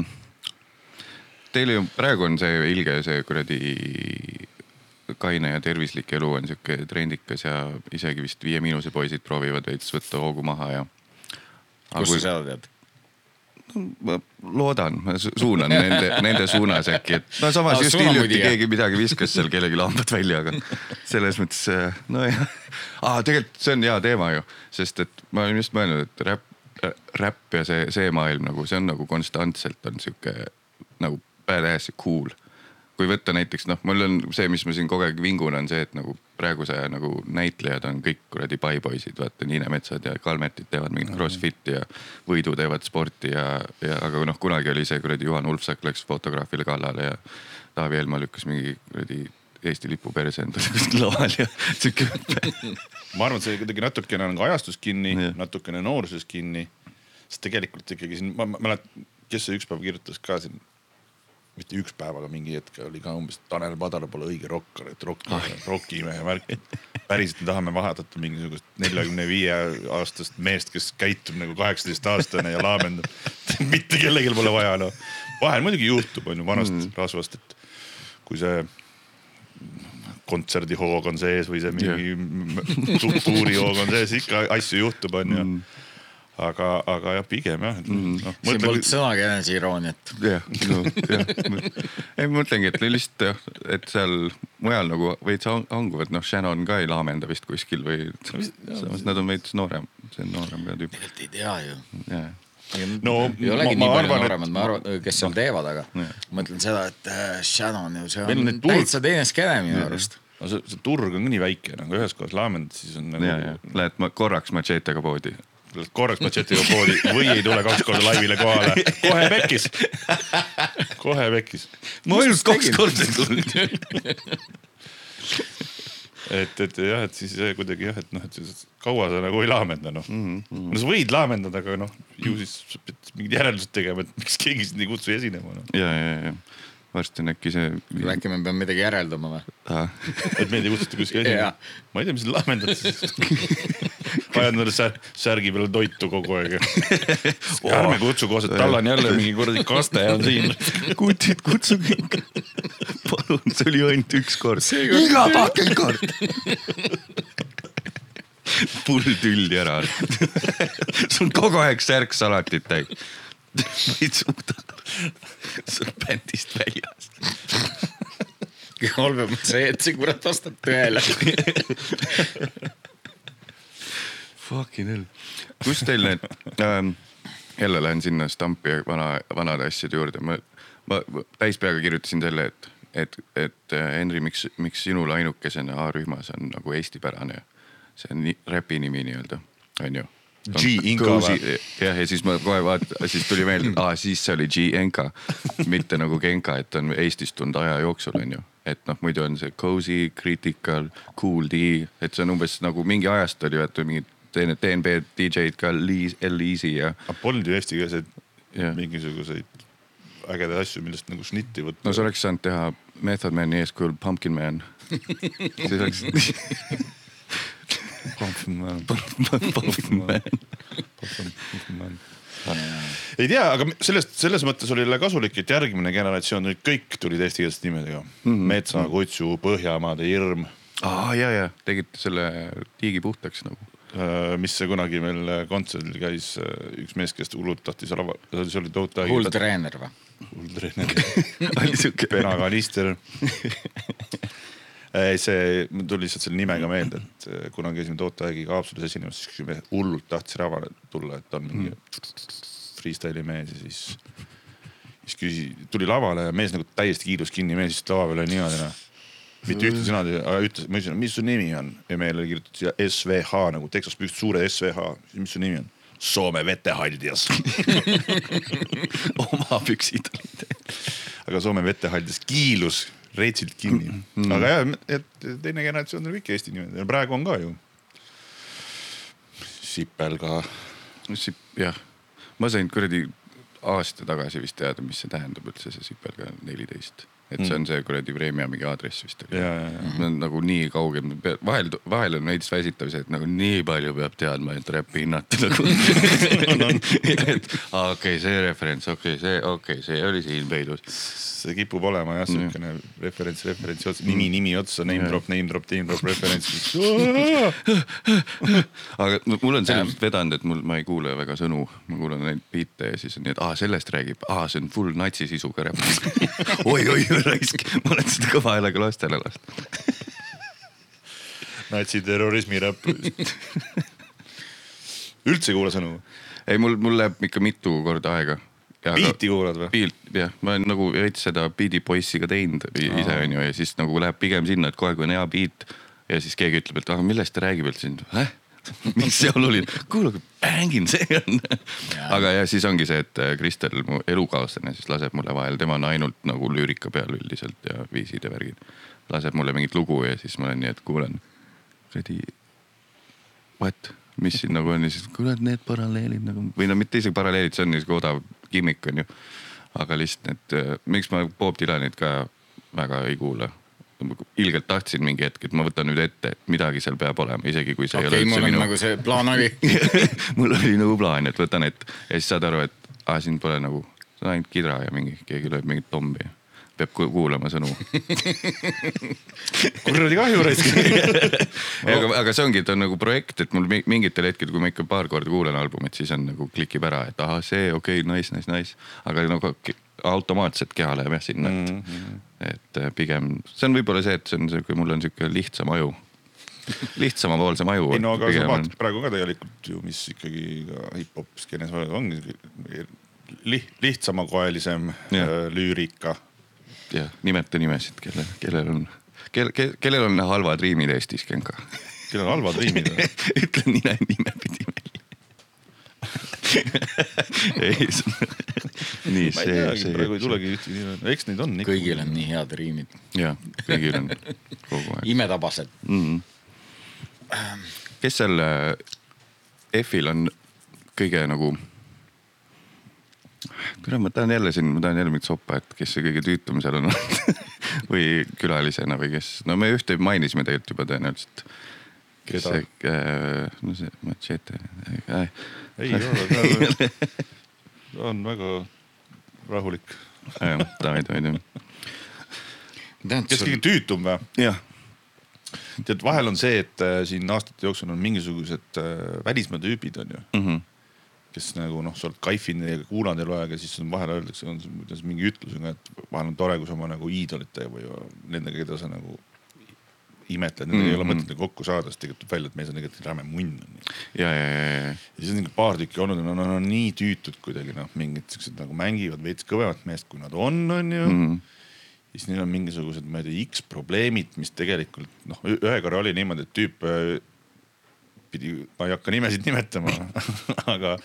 teil ju praegu on see ilge see kuradi kaine ja tervislik elu on sihuke trendikas ja isegi vist Viie Miinuse poisid proovivad veits võtta hoogu maha ja. kust sa seda tead? ma loodan, ma su- suunan nende, nende suunas äkki, et no samas Aa, just hiljuti keegi midagi viskas seal kellelgi lambad välja, aga selles mõttes äh, nojah. aa, tegelikult see on hea teema ju, sest et ma olen just mõelnud, et räpp, räpp ja see, see maailm nagu see on nagu konstantselt on sihuke nagu badass ja cool. kui võtta näiteks noh, mul on see, mis ma siin kogu aeg vingun, on see, et nagu praeguse aja nagu näitlejad on kõik kuradi paipoisid, vaata Niinemetsad ja Kalmetid teevad mingit crossfit'i ja Võidu teevad sporti ja, ja aga noh, kunagi oli see kuradi Juhan Ulfsak läks fotograafile kallale ja Taavi Elma lükkas mingi kuradi Eesti lipu perse endale kuskil [LAUGHS] laval ja sihuke. ma arvan, et see kuidagi natukene on ka ajastus kinni natukene noorsuses kinni. sest tegelikult ikkagi siin, ma mäletan, kes see üks päev kirjutas ka siin, mitte üks päev, aga mingi hetk oli ka umbes Tanel Padar pole õige rokkar, et rokk, rokimehe värk. päriselt me tahame vaadata mingisugust neljakümne viie aastast meest, kes käitub nagu kaheksateist aastane ja laamendab. [LAUGHS] mitte kellelgi pole vaja noh, vahel muidugi juhtub, on ju vanast mm. rasvast, et kui see kontserdihoog on sees või see mingi yeah. [LAUGHS] tuurihoog on sees, ikka asju juhtub, onju. aga, aga jah, pigem jah mm. no,. siin polnud sõnagi eneseirooniat. jah, no jah, ei ma mõtlengi, et lihtsalt jah, et seal mujal nagu veits hang- hanguvad, noh, Shannon ka ei laamenda vist kuskil või samas nad on veits noorem, see on noorem ka tüüp, tegelikult ei tea ju. jah. No ei olegi ma, nii ma palju arvan, nooremad, ma arvan, kes seal teevad, aga ma mõtlen seda, et äh, Shannon ju, see on täitsa teine skeene minu arust. no see, see turg on ka nii väike, nagu ühes kohas laamendad, siis on ja, ja nagu lähed ma korraks machetega poodi. lähed korraks machetiga poodi või ei tule kaks korda laivile kohale, kohe pekkis, kohe pekkis. ma ainult kaks korda ei tulnud. [LAUGHS] et, et jah, et siis see kuidagi jah, et noh, et siis kaua sa nagu ei laamenda noh mm. -hmm. no sa võid laamendada, aga noh, ju siis sa pead mingid järeldused tegema, et miks keegi sind ei kutsu esinema noh. ja, ja, ja varsti on äkki see. äkki me peame midagi järeldama või? [LAUGHS] et meid ei kutsuta kuskile esinema ma ei tea, mis sa laamendad siis. ajad endale sär, särgi peale toitu kogu aeg. [LAUGHS] ärme kutsu koos, et tal on jälle mingi kuradi kaste on siin. kutid, kutsuge ikka. palun, see oli ainult üks kord. iga fucking kord. pull tülli ära. [LAUGHS] sul on kogu aeg särk salatit täis. Ma [LAUGHS] ei suuda. sa oled bändist väljas. kõige halvem on see, et see kurat vastab tõele. Fucking hell. kus teil need ähm,, jälle lähen sinna stampi vana, vanade asjade juurde, ma, ma täis peaga kirjutasin selle, et, et, et äh, Henri, miks, miks sinul ainukesena A-rühmas on nagu eestipärane. see on nii, räpi nimi nii-öelda, on ju. G Inka või? jah, ja siis ma kohe vaatan, siis tuli meelde, aa siis see oli G Enka, mitte nagu Genka, et on eestistunud aja jooksul, on ju et noh, muidu on see cozy, critical, cool D, et see on umbes nagu mingi ajast oli, et mingid DNB DJ-d ka, L-Easy ja. polnud ju eestikeelseid mingisuguseid ägedaid asju, millest nagu šnitti võtta no sa oleks saanud teha Method Mani eeskujul Pumpkin Man [LAUGHS] siis oleks [LAUGHS] Pumpkin Man. Pumpkin [LAUGHS] Man. Pumpkin Man. ei tea, aga sellest, selles mõttes oli jälle kasulik, et järgmine generatsioon nüüd kõik tulid eestikeelsete nimedega mm. -hmm. metsakutsu, Põhjamaade hirm, aa ja, ja tegite selle tiigi puhtaks nagu. Äh, mis see kunagi meil kontserdil käis, äh, üks mees, kes hullult tahtis lava, see oli tohutu hull treener või? hull treener [LAUGHS] oli siuke. penakanister. [LAUGHS] ei, see mul tuli lihtsalt selle nimega meelde, et äh, kunagi käisime Toote Aegiga Haapsalus esinemas, siis me hullult tahtis ravale tulla, et on mingi freestyle'i mees ja siis, siis küsis, tuli lavale ja mees nagu täiesti kiilus kinni, mees istus lava peal ja niimoodi noh. mitte ühte sõna, aga ütles, ma ütlesin, mis su nimi on ja meile oli kirjutatud siia SVH nagu Texas püst suure SVH, mis su nimi on? Soome vetehaldjas [LAUGHS] oma püksid olid. aga Soome vetehaldjas kiilus reitsilt kinni mm.. aga jah, et teine generatsioon on kõik Eesti nimed ja praegu on ka ju. Sipel ka. jah, ma sain kuradi aasta tagasi vist teada, mis see tähendab üldse see Sipelga neliteist, et see on see kuradi Vremja mingi aadress vist oli. see on nagu nii kaugel, vahel, vahel on veits väsitav see, et nagu nii palju peab teadma, et räppi hinnata nagu. [LAUGHS] et okei okay,, see referents, okei okay,, see, okei okay,, see oli siin peidus. see kipub olema jah, siukene referents, referentsi otsa, nimi, nimi otsa, name drop, name drop, name drop, referents. [LAUGHS] aga mul on selles mõttes vedanud, et mul, ma ei kuule väga sõnu, ma kuulan neid biite ja siis on nii, et aa, sellest räägib, aa, see on full natsisisuga räpp. [LAUGHS] oi, oi, [LAUGHS] raisk, ma olen seda kõva häälega lastele lasknud. [LAUGHS] natsiterrorismi räpp. [LAUGHS] üldse ei kuula sõnu? ei, mul, mul läheb ikka mitu korda aega. biiti kuulad või? Beat, jah, ma olen nagu veits seda Beat'i poissi ka teinud ise onju ja siis nagu läheb pigem sinna, et kohe kui on hea beat ja siis keegi ütleb, et aga millest ta räägib üldse, häh? [LAUGHS] mis see oluline, kuule, bängin, see on. aga ja siis ongi see, et äh, Kristel, mu elukaaslane, siis laseb mulle vahel, tema on ainult nagu lüürika peal üldiselt ja viisid ja värgid. laseb mulle mingit lugu ja siis ma olen nii, et kuulan, kuradi, what, mis siin nagu on ja siis kuule, need paralleelid nagu või no mitte isegi paralleelid, see on niisugune odav gimmick on ju. aga lihtsalt need, miks ma Bob Dylanit ka väga ei kuula ilgelt tahtsin mingi hetk, et ma võtan nüüd ette, et midagi seal peab olema, isegi kui see okei ei okay,, ole üldse minu nagu see plaan oli. [LAUGHS] mul oli nagu plaan, et võtan ette ja siis saad aru, et aa, siin pole nagu, see on ainult kidra ja mingi, keegi lööb mingit pommi. peab ku- kuulama sõnu. [LAUGHS] kuradi kahju raisk. [LAUGHS] aga, aga see ongi, et on nagu projekt, et mul mi- mingitel hetkedel, kui ma ikka paar korda kuulan albumit, siis on nagu klikib ära, et ahah, see okei okay,, nice, nice, nice. aga nagu ke- automaatselt keha läheb jah sinna, et mm, -hmm. et äh, pigem see on võib-olla see, et see on sihuke, mul on sihuke lihtsam aju. lihtsamapoolsem aju. ei no aga sa vaatad praegu ka tegelikult ju, mis ikkagi ka hip-hop skeenes ongi liht, lihtsamakoelisem Jah. äh, lüürika. jah, nimeta nimesid, kelle, kellel on, kel-, kellel on halvad riimid Eestis, Genka? kellel on halvad riimid [LAUGHS] ütle nime, nimepidi välja. [LAUGHS] ei, [LAUGHS] nii see, see. praegu ei tulegi ühtegi nime, eks neid on kõigil on nii head riimid, jah, kõigil on [LAUGHS] kogu aeg imetabased. mm. -hmm. kes seal äh, F-il on kõige nagu, kuule, ma tahan jälle siin, ma tahan jälle mingit soppa, et kes see kõige tüütum seal on või külalisena või kes, no me ühte mainisime tegelikult juba tõenäoliselt. kes Keda? see äh,, no see Machete äh,. Ei ole, ta [LAUGHS] on väga rahulik. jah, davai, davai, davai. kes kõige tüütum või? jah, tead, vahel on see, et äh, siin aastate jooksul on mingisugused äh, välismaa tüübid on ju, Mhm. kes nagu noh, sa oled kaifinud ja kuulanud eluaeg ja siis on vahel öeldakse, on see- kuidas mingi ütlus on ka, et vahel on tore, kui sa oma nagu iidolitega või nendega, keda sa nagu imetled, nendega ei ole mõtet nagu kokku saada, sest tegelikult tuleb välja, et mees on tegelikult räme munn on ju. ja, ja, ja, ja, ja siis on nagu paar tükki olnud, no nad on nii tüütud kuidagi noh, mingid siuksed nagu mängivad veits kõvemat meest, kui nad on, on ju mm. -hmm. siis neil on mingisugused, ma ei tea, X probleemid, mis tegelikult noh, ühe korra oli niimoodi, et tüüp äh, pidi, ma ei hakka nimesid nimetama [LAUGHS] aga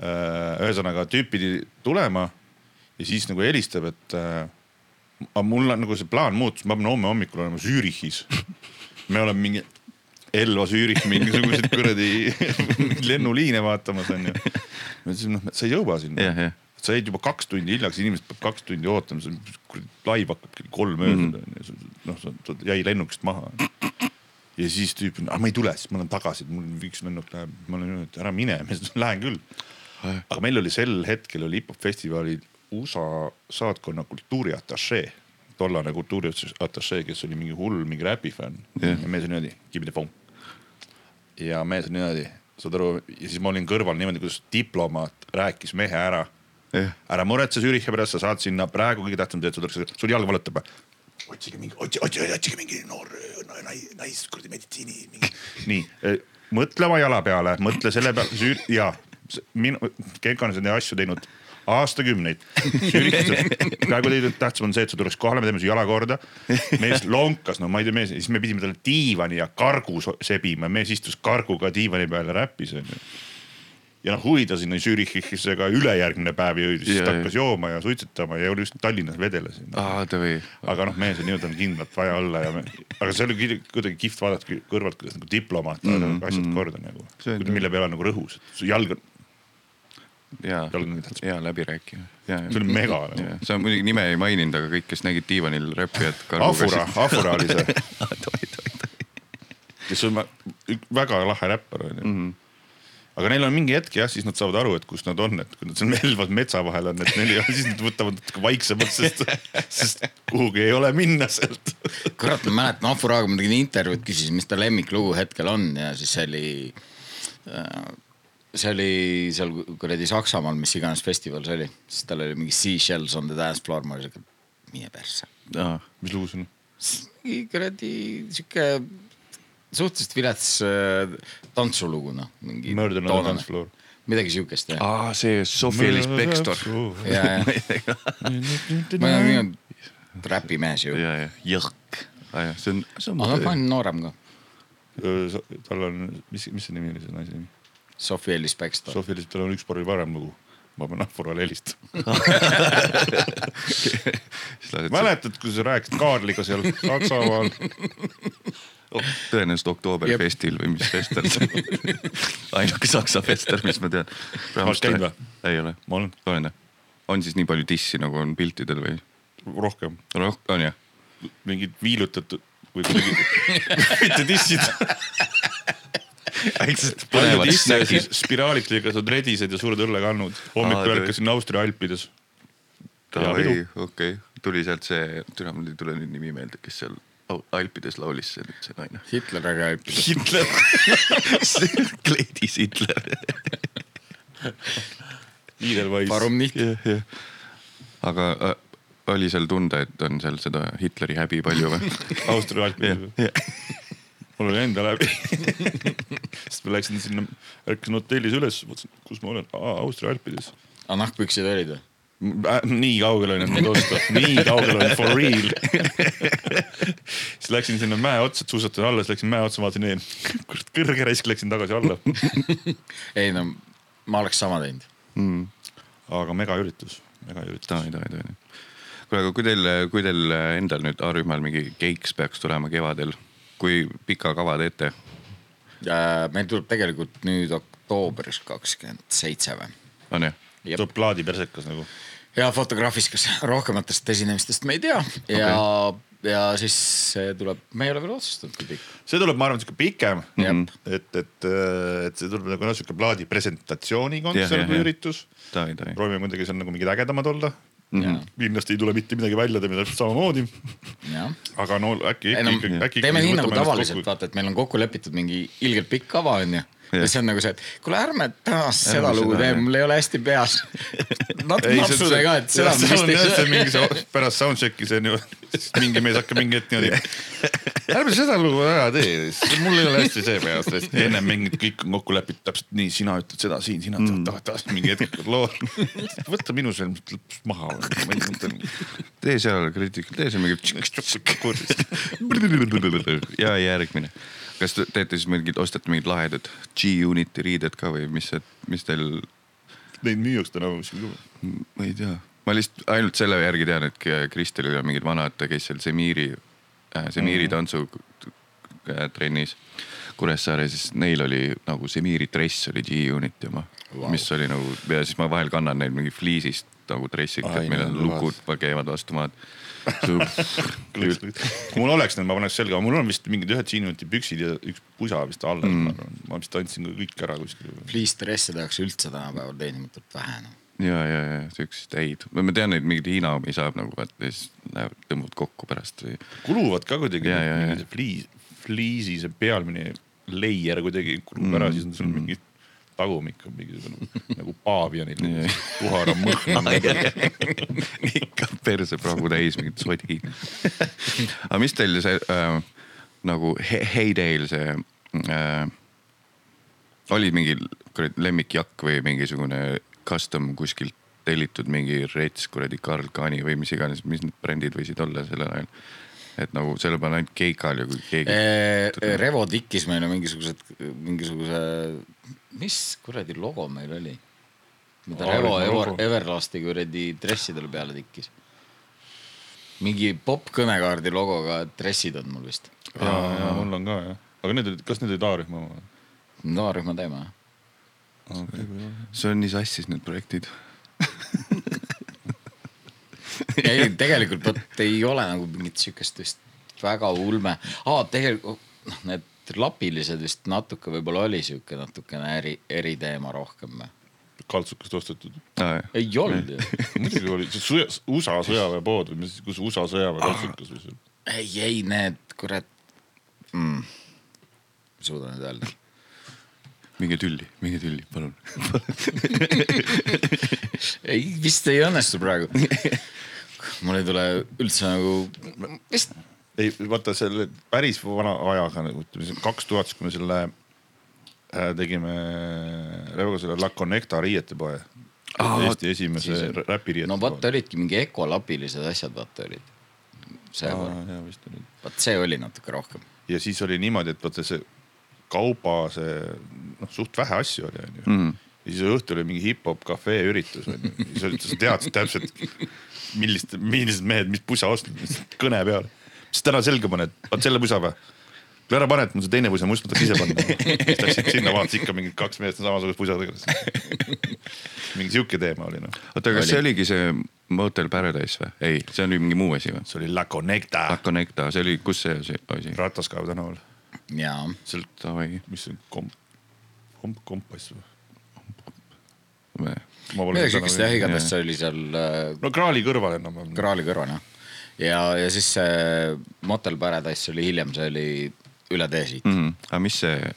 äh, ühesõnaga tüüp pidi tulema ja siis nagu helistab, et äh, aga mul on nagu see plaan muutus, ma pean homme hommikul olema Zürichis. me oleme mingi Elva Zürich mingisuguseid kuradi [LAUGHS] lennuliine vaatamas onju. ma ütlesin, noh, sa ei jõua sinna jah, jah. sa jäid juba kaks tundi hiljaks, inimesed peab kaks tundi ootama, laiv hakkab kell kolm öösel onju, noh, sa jäi lennukist maha. ja siis tüüp, ma ei tule, siis ma lähen tagasi, mul üks lennuk läheb, ma olen öelnud, ära mine, ma lähen küll. aga meil oli sel hetkel oli hip-hop festivalil USA saatkonna kultuuriatašee, tollane kultuuriatašee, kes oli mingi hull, mingi räpifänn Jah. ja mees on niimoodi, give me the phone. ja mees on niimoodi, saad aru, ja siis ma olin kõrval niimoodi, kuidas diplomaat rääkis mehe ära Jah. ära muretse Zürichi pärast, sa saad sinna praegu kõige tähtsam see, et sul tuleks, sul jalg valutab. otsige mingi, otsi, otsi, otsige mingi noor no, nais, nais kuradi meditsiini mingi. nii, mõtle oma jala peale, mõtle selle peale, ja minu, Genka on seda asju teinud aastakümneid. praegu teinud tähtsam on see, et sa tuleks kohale, me teeme su jala korda. mees lonkas, no ma ei tea, mees, siis me pidime talle diivani ja kargu sebima, mees istus karguga diivani peal ja räppis onju ja noh, huvi ta sinna Zürichisse ka ülejärgmine päev jõudis, siis ta hakkas jooma ja suitsetama ja oli just Tallinnas vedeles. aa, davai. aga noh, mees on nii-öelda kindlalt vaja olla ja me,, aga see oli kuidagi- kihvt vaadata kõrvalt, kuidas nagu diplomaat mm -hmm. asjad korda nagu mille peale nagu rõhus, jalg on, ja, ja läbirääkija. see oli mega nagu. sa muidugi nime ei maininud, aga kõik, kes nägid diivanil räppijat. Afura, Afura oli see, davai, davai, davai. kes on väga lahe räppar onju Mhm. aga neil on mingi hetk jah, siis nad saavad aru, et kus nad on, et kui nad seal Melvas metsa vahel on, et neil ei ole, siis nad võtavad natuke vaiksemalt, sest, sest kuhugi ei ole minna sealt. kurat, ma mäletan Afuraga ma tegin intervjuud, küsisin, mis ta lemmiklugu hetkel on ja siis see oli. See oli seal kuradi Saksamaal, mis iganes festival see oli, siis tal oli mingi Seashells on the dance floor, ma olin siuke, mine persse. mis lugu see on? mingi kuradi sihuke suhteliselt vilets äh, tantsulugu noh, mingi. Murder on the dance floor. [LAUGHS] midagi siukest jah. aa, see Sofia-Elis Bextor. ja, ja ma olen nii räpimees ju, ja, ja jõhk. aa jah, see on, see on. aga ma olen noorem ka. tal on, mis, mis see nimi oli, see naise nimi? Sophie Ellis Baxter. Sofia lihtsalt, tal on üks paar varem lugu. ma pean Afurale helistama. mäletad, kui sa rääkisid Kaarliga seal Saksamaal? tõenäoliselt Oktoberfestil või mis fester see on. [LAUGHS] ainuke saksa fester, mis ma tean. Oled käinud või? ei ole. ma olen olen jah? on siis nii palju dissi nagu on piltidel või? rohkem roh-, on jah? mingid viilutatud või kuidagi, [LAUGHS] mitte dissid. [LAUGHS] väiksed põnevad snäkid. spiraalilt lõigatud redised ja suured õllekannud. hommikul ärkasin Austria alpides. okei, tuli sealt see, türa mul ei tule nüüd nimi meelde, kes seal Alpides laulis, see nüüd see naine. Hitler aga õppis. Hitler. [LAUGHS] kleidis Hitler. Edelweiss. Warum nicht? jah, jah. aga äh, oli seal tunda, et on seal seda Hitleri häbi palju või? Austria alpides. Mul oli enda läbi. [LAUGHS] sest ma läksin sinna, ärkasin hotellis üles, mõtlesin, kus ma olen, Austria alpides. aga nahkpüksid olid või? nii kaugel on, et neid osta, nii kaugel on for real. [LAUGHS] siis läksin sinna mäe otsa, suusatasin alla, siis läksin mäe otsa, vaatasin ees, kurat kõrge raisk, läksin tagasi alla. [LAUGHS] ei no ma oleks sama teinud. aga megaüritus, megaüritus. davai, davai, davai. kuule, aga kui teil, kui teil endal nüüd A-rühmal mingi keiks peaks tulema kevadel, kui pika kava teete? meil tuleb tegelikult nüüd oktoobris kakskümmend seitse või? on jah? Tuleb plaadipersekas nagu. ja fotograafikas [LAUGHS] rohkematest esinemistest me ei tea ja okay., ja siis see tuleb, me ei ole veel otsustanud, kui pikk. see tuleb, ma arvan, sihuke pikem. Jep. et, et, et see tuleb nagu noh, sihuke plaadi presentatsiooni kontsert või üritus. proovime kuidagi seal nagu mingid ägedamad olla. Kindlasti ei tule mitte midagi välja, teeme täpselt samamoodi. aga no äkki ikkagi, äkki. teeme nii nagu tavaliselt, vaata, et meil on kokku lepitud mingi ilgelt pikk kava onju. Ja see on nagu see, et kuule, ärme tänast seda lugu tee, mul ei ole hästi peas. [LAUGHS] natuke napsude ka, et seda see see see pärast soundcheck'i see on ju siis mingi mees hakkab mingi hetk niimoodi. ärme seda lugu ära tee, mul ei ole hästi see peas, sest ennem mingid kõik on kokku lepitud täpselt nii, sina ütled seda siin, sina mm. taas mingi hetk loo. [LAUGHS] võta minu sõlm lõpuks maha. tee seal kriitikal, tee seal mingi. [LAUGHS] ja järgmine. Kas te teete siis mingid, ostate mingid lahedad G-Uniti riided ka või mis, mis teil, Neid müüakse tänapäeval kuskil ka. ma ei tea, ma lihtsalt ainult selle järgi tean, et Kristelil on mingid vanad, käis seal Semiiri äh,, Semiiri tantsu äh, trennis Kuressaares, siis neil oli nagu Semiiri dress oli G-Uniti oma wow., mis oli nagu ja siis ma vahel kannan neid mingi fliisist nagu dressilt, Ai, et meil on lukud käivad vastu maad. [LAUGHS] kui mul oleks need, ma paneks selga, mul on vist mingid ühed G-Uniti püksid ja üks pusa vist alles mm., ma vist andsin kõik ära kuskil. Fleece-dresse tehakse üldse tänapäeval teenimatult vähe noh. ja, ja, ja siukseid häid, ma tean neid mingeid Hiina omi saab nagu vaata ja siis lähevad, tõmbavad kokku pärast või. kuluvad ka kuidagi Ja, ja, ja., see fliis, fliisi see pealmine layer kuidagi kulub Mm, ära, siis on sul mingi tagumik on mingisugune [LAUGHS] nagu paavianil puhar on mõhn. [LAUGHS] ikka persepragu täis mingit sodi. aga mis teil see äh, nagu he- heydays see äh,, oli mingi kuradi lemmikjakk või mingisugune custom kuskilt tellitud mingi rets kuradi Karl Kani või mis iganes, mis need brändid võisid olla sellel ajal. Et nagu selle peal ainult keikal ja kui keegi. Revo tikkis meile mingisugused, mingisuguse, mis kuradi logo meil oli? mida Revo Ever. Everlasti kuradi dressidele peale tikkis. mingi popp kõnekaardi logoga dressid on mul vist. ja, ja mul on ka jah, aga need olid, kas need olid A-rühma omad? noorrühma teema. see on nii sassis need projektid. [LAUGHS] [LAUGHS] ei, tegelikult vot ei ole nagu mingit siukest vist väga ulme ah,. tegelikult noh, need lapilised vist natuke võib-olla oli siuke natukene eri, eriteema rohkem kaltsukast ostetud. ei olnud ju. [LAUGHS] muidugi oli see USA sõjaväepood või mis, kus USA sõjaväe kaltsukas või see. ei, ei need kurat mm.. ei suuda nüüd öelda. Minge tülli, minge tülli, palun. [LAUGHS] ei, vist ei õnnestu praegu. mul ei tule üldse nagu, vist ei vaata selle päris vana ajaga nagu ütleme kaks tuhat, kui me selle äh, tegime Revoga selle La Connecta riietepoe. Aa, Eesti esimese siis- räpiriietepoe. no vot olidki mingi ekolapilised asjad, vaata olid. vist oli. vot see oli natuke rohkem. ja siis oli niimoodi, et vaata see kauba see noh, suht vähe asju oli onju Mhm. ja siis õhtul oli mingi hip-hop cafe üritus siis olid, sa teadsid täpselt, millist, millised mehed, mis pusa ostnud, kõne peal. mis täna selga paned, paned selle pusa või? kui ära pane, et mul see teine pusa ma tahaks ise panna. siis läksid sinna, vaatasid ikka mingid kaks meest on samasugused pusadega. mingi sihuke teema oli noh. oota, kas see oligi see Motel Paradise või? ei, see oli mingi muu asi või? see oli La Connecta La Connecta, see oli, kus see asi-? Rataskaevu tänaval. jaa, sealt, Davai, mis see on, komp-, komp-, kompass või? midagi siukest jah, igatahes see oli seal äh, no kraali kõrval enam-vähem. kraali kõrval jah. ja, ja siis see Motel Paradise oli hiljem, see oli üle tee siit mm.. mm,. aga mis see,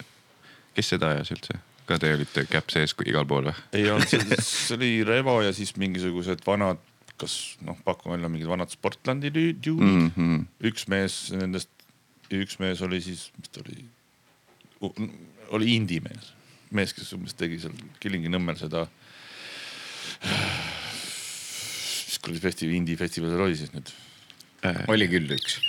kes seda ajas üldse? ka te olite käpp sees igal pool või? ei olnud, see oli Revo ja siis mingisugused vanad, kas noh, pakume välja mingid vanad Sportlandi Mm mm. -hmm. üks mees nendest, üks mees oli siis, mis ta oli, oli indie mees, mees, kes umbes tegi seal Kilingi-Nõmmel seda. mis kuradi festival, indie festival seal oli siis nüüd? oli küll üks.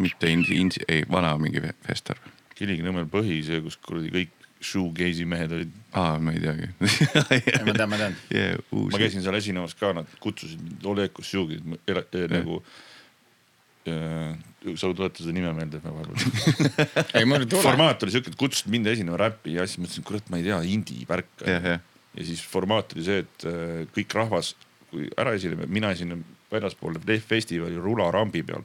mitte Insi, Insi, ei vana mingi fe- fester. Kilingi-Nõmmel põhi, see, kus kuradi kõik shoegaze'i mehed olid. aa, ma ei teagi [LAUGHS] ma tean, ma tean. [LAUGHS] yeah,. ma. käisin seal esinemas ka, nad kutsusid mind Olekus Shoegaze nagu äh,. Sa tuleta seda nime meelde vahepeal. mul ei tule. formaat oli siuke, et kutsusid mind esinema räppi ja siis mõtlesin, kurat, ma ei tea, indie värk. ja siis formaat oli see, et äh, kõik rahvas, kui ära esineme, mina esinen väljaspool festivali rularambi peal.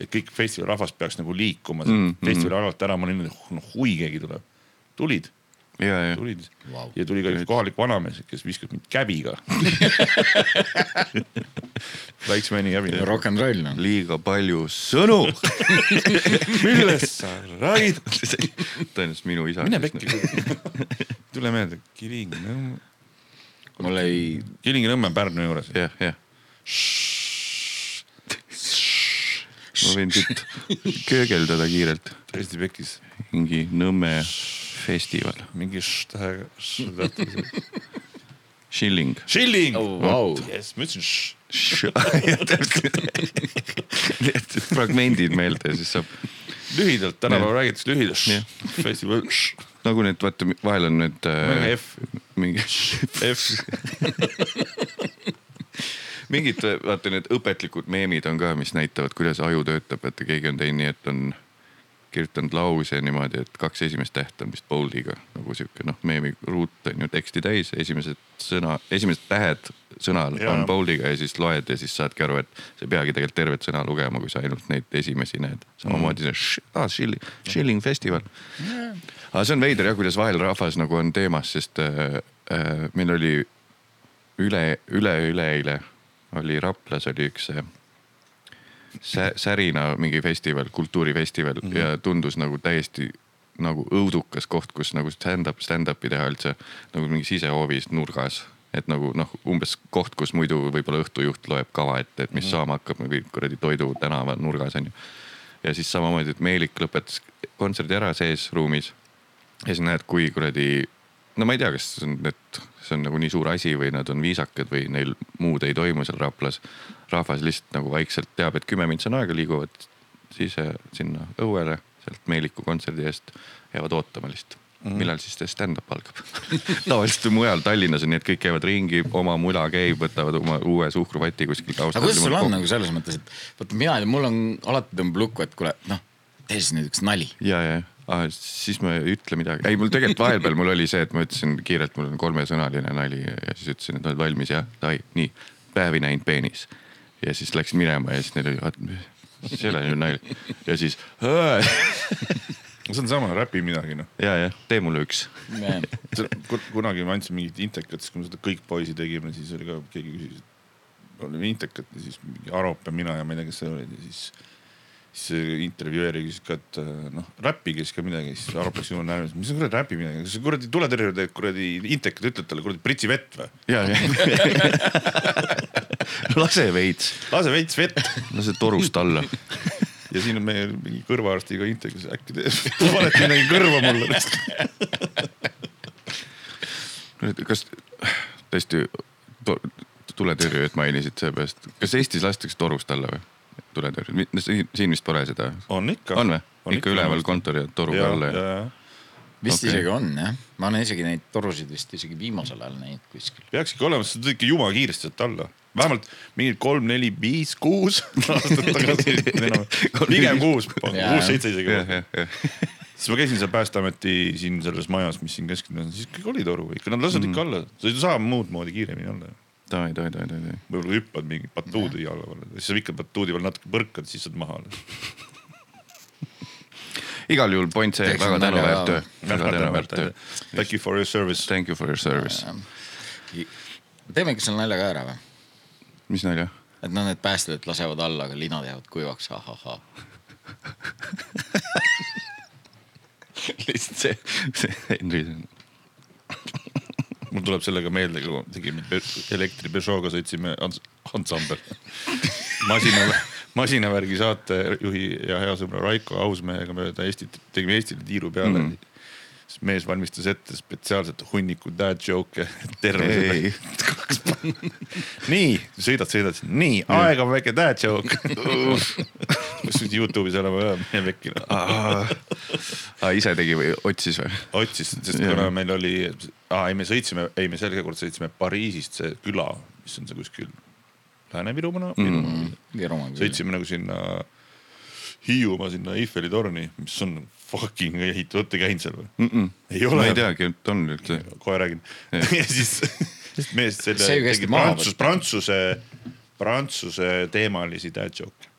et kõik festivali rahvas peaks nagu liikuma Mm, mm, mm. festivali alalt ära, ma olin, noh hui keegi tuleb. tulid, ja, ja. tulid Vau. ja tuli ka üks kohalik vanamees, kes viskas mind käbiga. [LAUGHS] väikse mehe käbiga. Rock n roll noh. liiga palju sõnu. [LAUGHS] millest sa räägid? tõenäoliselt minu isa. mine pekki. tule meelde, Kilingi-Nõmme, mul ei, Kilingi-Nõmme on Pärnu juures. jah, jah. Ma võin siit köögeldada kiirelt. täiesti pekis, mingi Nõmme festival, mingi š-tähega. Shilling. Shilling Oh, vau. jess, ma ütlesin š-. Need fragmendid meelde, siis saab lühidalt, tänapäeval räägitakse lühidalt festival, nagu need, vaata vahel on need Mingi äh, F. mingi F. [LAUGHS] mingid, vaata need õpetlikud meemid on ka, mis näitavad, kuidas aju töötab, vaata keegi on teinud nii, et on kirjutanud lause niimoodi, et kaks esimest tähte on vist bold'iga nagu sihuke noh, meemi ruut on ju teksti täis, esimesed sõna, esimesed tähed sõnal Jaa. on bold'iga ja siis loed ja siis saadki aru, et sa ei peagi tegelikult tervet sõna lugema, kui sa ainult neid esimesi näed. samamoodi see sh- ah, shilling, shilling festival. aga see on veider jah, kuidas vahel rahvas nagu on teemas, sest äh, äh, meil oli üle, üle-üleeile oli Raplas oli üks äh, sä- Särina mingi festival, kultuurifestival mm -hmm. ja tundus nagu täiesti nagu õudukas koht, kus nagu stand-up, stand-up'i teha üldse nagu mingi sisehoovis nurgas. et nagu noh, umbes koht, kus muidu võib-olla õhtujuht loeb kava ette, et mis mm -hmm. saama hakkab, mingi kuradi Toidu tänava nurgas on ju. ja siis samamoodi, et Meelik lõpetas kontserdi ära sees ruumis ja siis näed, kui kuradi, no ma ei tea, kas see et see on nagu nii suur asi või nad on viisakad või neil muud ei toimu seal Raplas. rahvas lihtsalt nagu vaikselt teab, et kümme mintsi on aega, liiguvad siis sinna õuele sealt Meeliku kontserdi eest, jäävad ootama lihtsalt mm. -hmm. millal siis see stand-up algab [LAUGHS] tavaliselt mujal Tallinnas on nii, et kõik käivad ringi, oma mula käib, võtavad oma uue suhkruvati kuskilt. aga kuidas sul on nagu selles mõttes, et vaata mina, mul on alati tõmbab lukku, et kuule noh, tee siis nüüd üks nali. ja, ja ah,, siis ma ei ütle midagi, ei mul tegelikult vahepeal mul oli see, et ma ütlesin kiirelt, mul on kolmesõnaline nali ja siis ütlesin, et oled valmis jah, davai, nii, päev ei näinud peenis. ja siis läksin minema ja siis neil oli, see ei ole ju nali ja siis [LAUGHS] see on sama, räpi midagi noh. ja, ja tee mulle üks. kunagi ma andsin mingit intekat, siis kui me seda kõik poisi tegime, siis oli ka keegi küsis, et olime intekat ja siis mingi Arop ja mina ja ma ei tea, kes see olid ja siis. Siis intervjueerija küsis ka, et äh, noh, räppige siis ka midagi, siis Arop läks juurde näoga, mis sa kuradi räpi midagi, kas sa kuradi tuletõrje teed kuradi intekat, ütled talle kuradi pritsi vett või? ja, ja lase veits, lase veits vett lase torust alla. [LAUGHS] ja siin on meie mingi kõrvaarstiga intekas, äkki te [LAUGHS] panete midagi kõrva mulle. [LAUGHS] kas tõesti tuletõrjujat mainisid seepärast, kas Eestis lastakse torust alla või? tuletõrje, siin vist pole seda. on ikka. on või? ikka üleval kontori alla ja? vist okay. isegi on jah, ma olen isegi neid torusid vist isegi viimasel ajal näinud kuskil. peaks ikka olema, sest sa tulid ikka jumala kiiresti sealt alla. vähemalt mingid kolm, neli, viis, kuus [LAUGHS] aastat tagasi. [LAUGHS] pigem kuus, Jaa. kuus, seitse isegi [LAUGHS] siis ma käisin seal Päästeameti siin selles majas, mis siin kesklinnas on, siis kõik oli toru, ikka nad lasevad ikka alla, sa ei saa muud moodi kiiremini alla. davai, davai, davai, davai. võib-olla hüppad mingi batuudi jalga peale, siis sa ikka batuudi peal natuke põrkad, siis saad maha [LAUGHS] igal juhul point see, väga on tänuväärt töö väga tänuväärt töö. Thank you for your service. Thank you for your service. teemegi selle nalja ka ära või? mis nalja? et noh, need päästjad lasevad alla, aga linad jäävad kuivaks, ahahhaa. [LAUGHS] lihtsalt see, see Henri, mul tuleb sellega meelde, kui tegime elektri Peugeot'ga sõitsime ans- ansambel. [LAUGHS] masina, masinavärgi saatejuhi ja hea sõbra Raiko Ausmehega mööda Eestit, tegime Eestile tiiru peale Mm. mm.. Siis mees valmistas ette spetsiaalselt hunniku dad joke'e terve selle. nii, sõidad, sõidad, nii aeg on väike dad joke. [LAUGHS] kus nüüd Youtube'is olema, mine pekki. aa, ise tegi või otsis või? otsis, sest kuna meil oli, ei me sõitsime, ei me sel kord sõitsime Pariisist see küla, mis on see kuskil Lääne-Virumaa mm., küll. sõitsime nagu sinna Hiiumaa sinna Eiffeli torni, mis on fucking ehitatud, olete käinud seal või? Mm -mm. ei ole ma ei. teagi, et on üldse. kohe räägin. [LAUGHS] ja siis siis mees selle tegi prantsus, prantsuse, prantsuse teemalisi dad joke.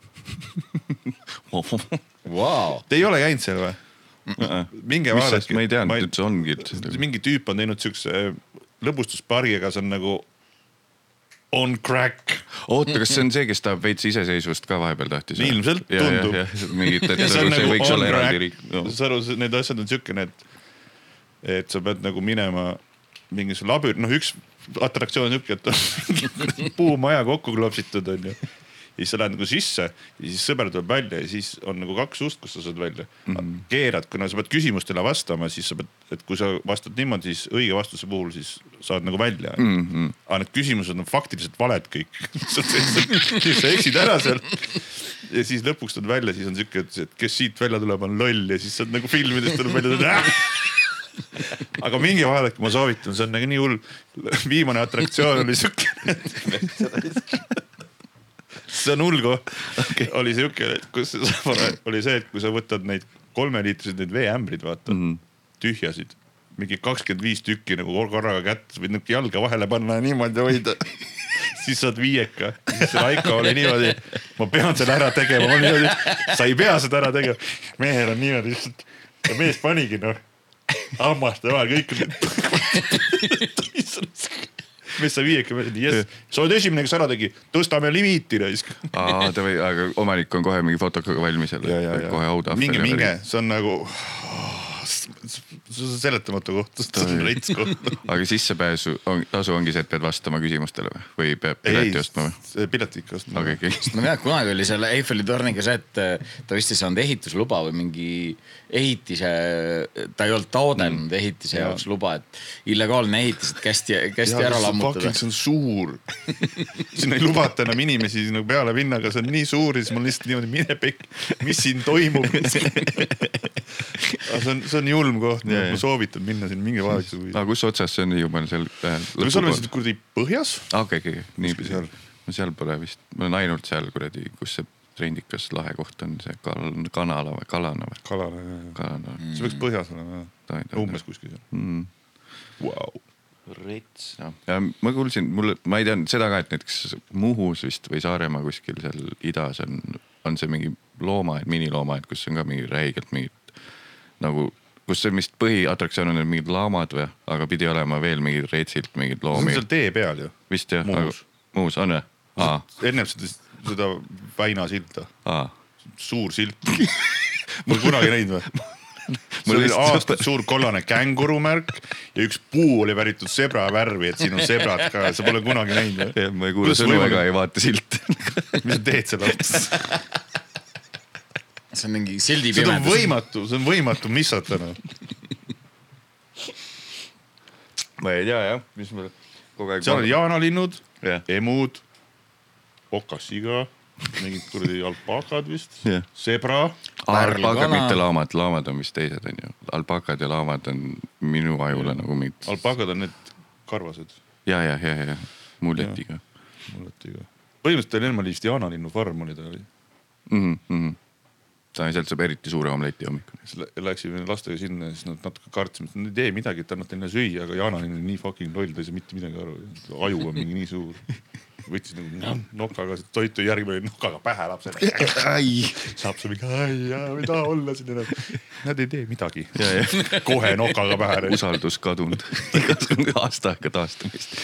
[LAUGHS] Vau, Te ei ole käinud seal või? minge mis vaadake ma ei teadnud, et see ongi üldse. mingi tüüp on teinud siukse äh, lõbustuspargi, aga see on nagu on crack. oota, kas see on see, kes tahab veits iseseisvust ka vahepeal tahtis? Ilmselt tundub. mingit, et ja see see nagu võiks olla eraldi riik no.. saad aru, need asjad on siukene, et, et sa pead nagu minema mingisse labür-, noh, üks atraktsioon on siuke, et on [LAUGHS] puumaja kokku klopsitud onju. Ja siis sa lähed nagu sisse ja siis sõber tuleb välja ja siis on nagu kaks ust, kust sa saad välja mm. -hmm. keerad, kuna sa pead küsimustele vastama, siis sa pead, et kui sa vastad niimoodi, siis õige vastuse puhul siis saad nagu välja mm. -hmm. aga need küsimused on faktiliselt valed kõik [LAUGHS] sa eksid ära seal. ja siis lõpuks tuleb välja, siis on siuke, et kes siit välja tuleb, on loll ja siis saad nagu filmidest tuleb välja [LAUGHS] aga minge vaadake, ma soovitan, see on nagu nii hull. viimane atraktsioon oli siuke [LAUGHS] see on hull koht okay.. oli siuke, kus [LAUGHS] oli see, et kui sa võtad neid kolmeliitrised neid veeämbrid, vaata mm, -hmm. tühjasid, mingi kakskümmend viis tükki nagu korraga kätte, võid nihuke jalga vahele panna ja niimoodi hoida. [LAUGHS] Siis saad viieka, siis Raiko oli niimoodi, ma pean selle ära tegema, ma niimoodi, sa ei pea seda ära tegema. mehel on niimoodi lihtsalt ja mees panigi noh, hammaste vahel kõik [LAUGHS] mees sai viieka, jess, sa oled esimene, kes ära tegi, tõstame limiiti raisk. aa, ta või, aga omanik on kohe mingi fotokaga valmis jälle, kohe autahvel. minge, minge, see on nagu see seletamatu koht, see on rets koht. [LAUGHS] aga sissepääsu on, tasu ongi see, et pead vastama küsimustele või, või peab pileti ostma või? pileti ikka ostma okay,. Okay. ma tean, kunagi oli selle Eiffeli torniga see, et äh, ta vist ei saanud ehitusluba või mingi ehitise, ta ei olnud taotlenud mm. ehitise ja. jaoks luba, et illegaalne ehitis, et kästi, kästi ja, ära lammutada. see on suur [LAUGHS] sinna ei lubata enam inimesi nagu peale minna, aga see on nii suur ja siis mul lihtsalt niimoodi mine pekk, mis siin toimub [LAUGHS] see on, see on julm koht, ma soovitan minna sinna, minge vaadake. aga kus otsas see on Hiiumaal seal äh,? me oleme siis kuradi põhjas. okei, okei, nii seal. no seal pole vist, ma olen ainult seal kuradi, kus see trendikas lahe koht on see kal-, kanala või kalana või? kalana jah, kalana mm.. see peaks põhjas olema jah, umbes kuskil seal mm.. Wow. rets, ja ma kuulsin, mul, ma ei teadnud seda ka, et näiteks Muhus vist või Saaremaa kuskil seal idas on, on see mingi loomaaed, miniloomaaed, kus on ka mingi räigelt mingid nagu, kus see vist põhiatraktsioon on mingid laamad või, aga pidi olema veel mingid retsilt mingeid loomi. see on seal tee peal ju. vist jah, muus on või? ennem seda, seda Väina silta. suur silt Pole kunagi näinud või? mul oli aastaid suur kollane kängurumärk ja üks puu oli väritud sebra värvi, et siin on sebrad ka, sa pole kunagi näinud või? ma ei kuule sõnu ega ei vaata silte mis sa teed selle see on mingi sildi pimedus. see on võimatu, see on võimatu missata noh. ma ei tea jah, mis mul kogu aeg. seal on jaanalinnud yeah., emud, okassiga, mingid kuradi alpakad vist yeah., sebra. alpakad, mitte laamad, laamad on vist teised onju, alpakad ja laamad on minu ajule ja. nagu mingid. alpakad on need karvased. ja, ja, ja, ja mulletiga. mulletiga, põhimõtteliselt oli oli vist jaanalinnu farm oli ta oli mm. -hmm sealt saab eriti suure omleti hommikul. läksime lastega sinna ja siis nad natuke kartsime, et nad ei tee midagi, et annate neile süüa, aga Jana on nii fucking loll, ta ei saa mitte midagi aru. aju on mingi nii suur. võttis nagu nokaga toitu, järgmine nokaga pähe lapsele. saab see mingi, ai, ma ei taha olla siin enam. Nad ei tee midagi. kohe nokaga pähe. usaldus kadunud igasugune aasta aega taastumist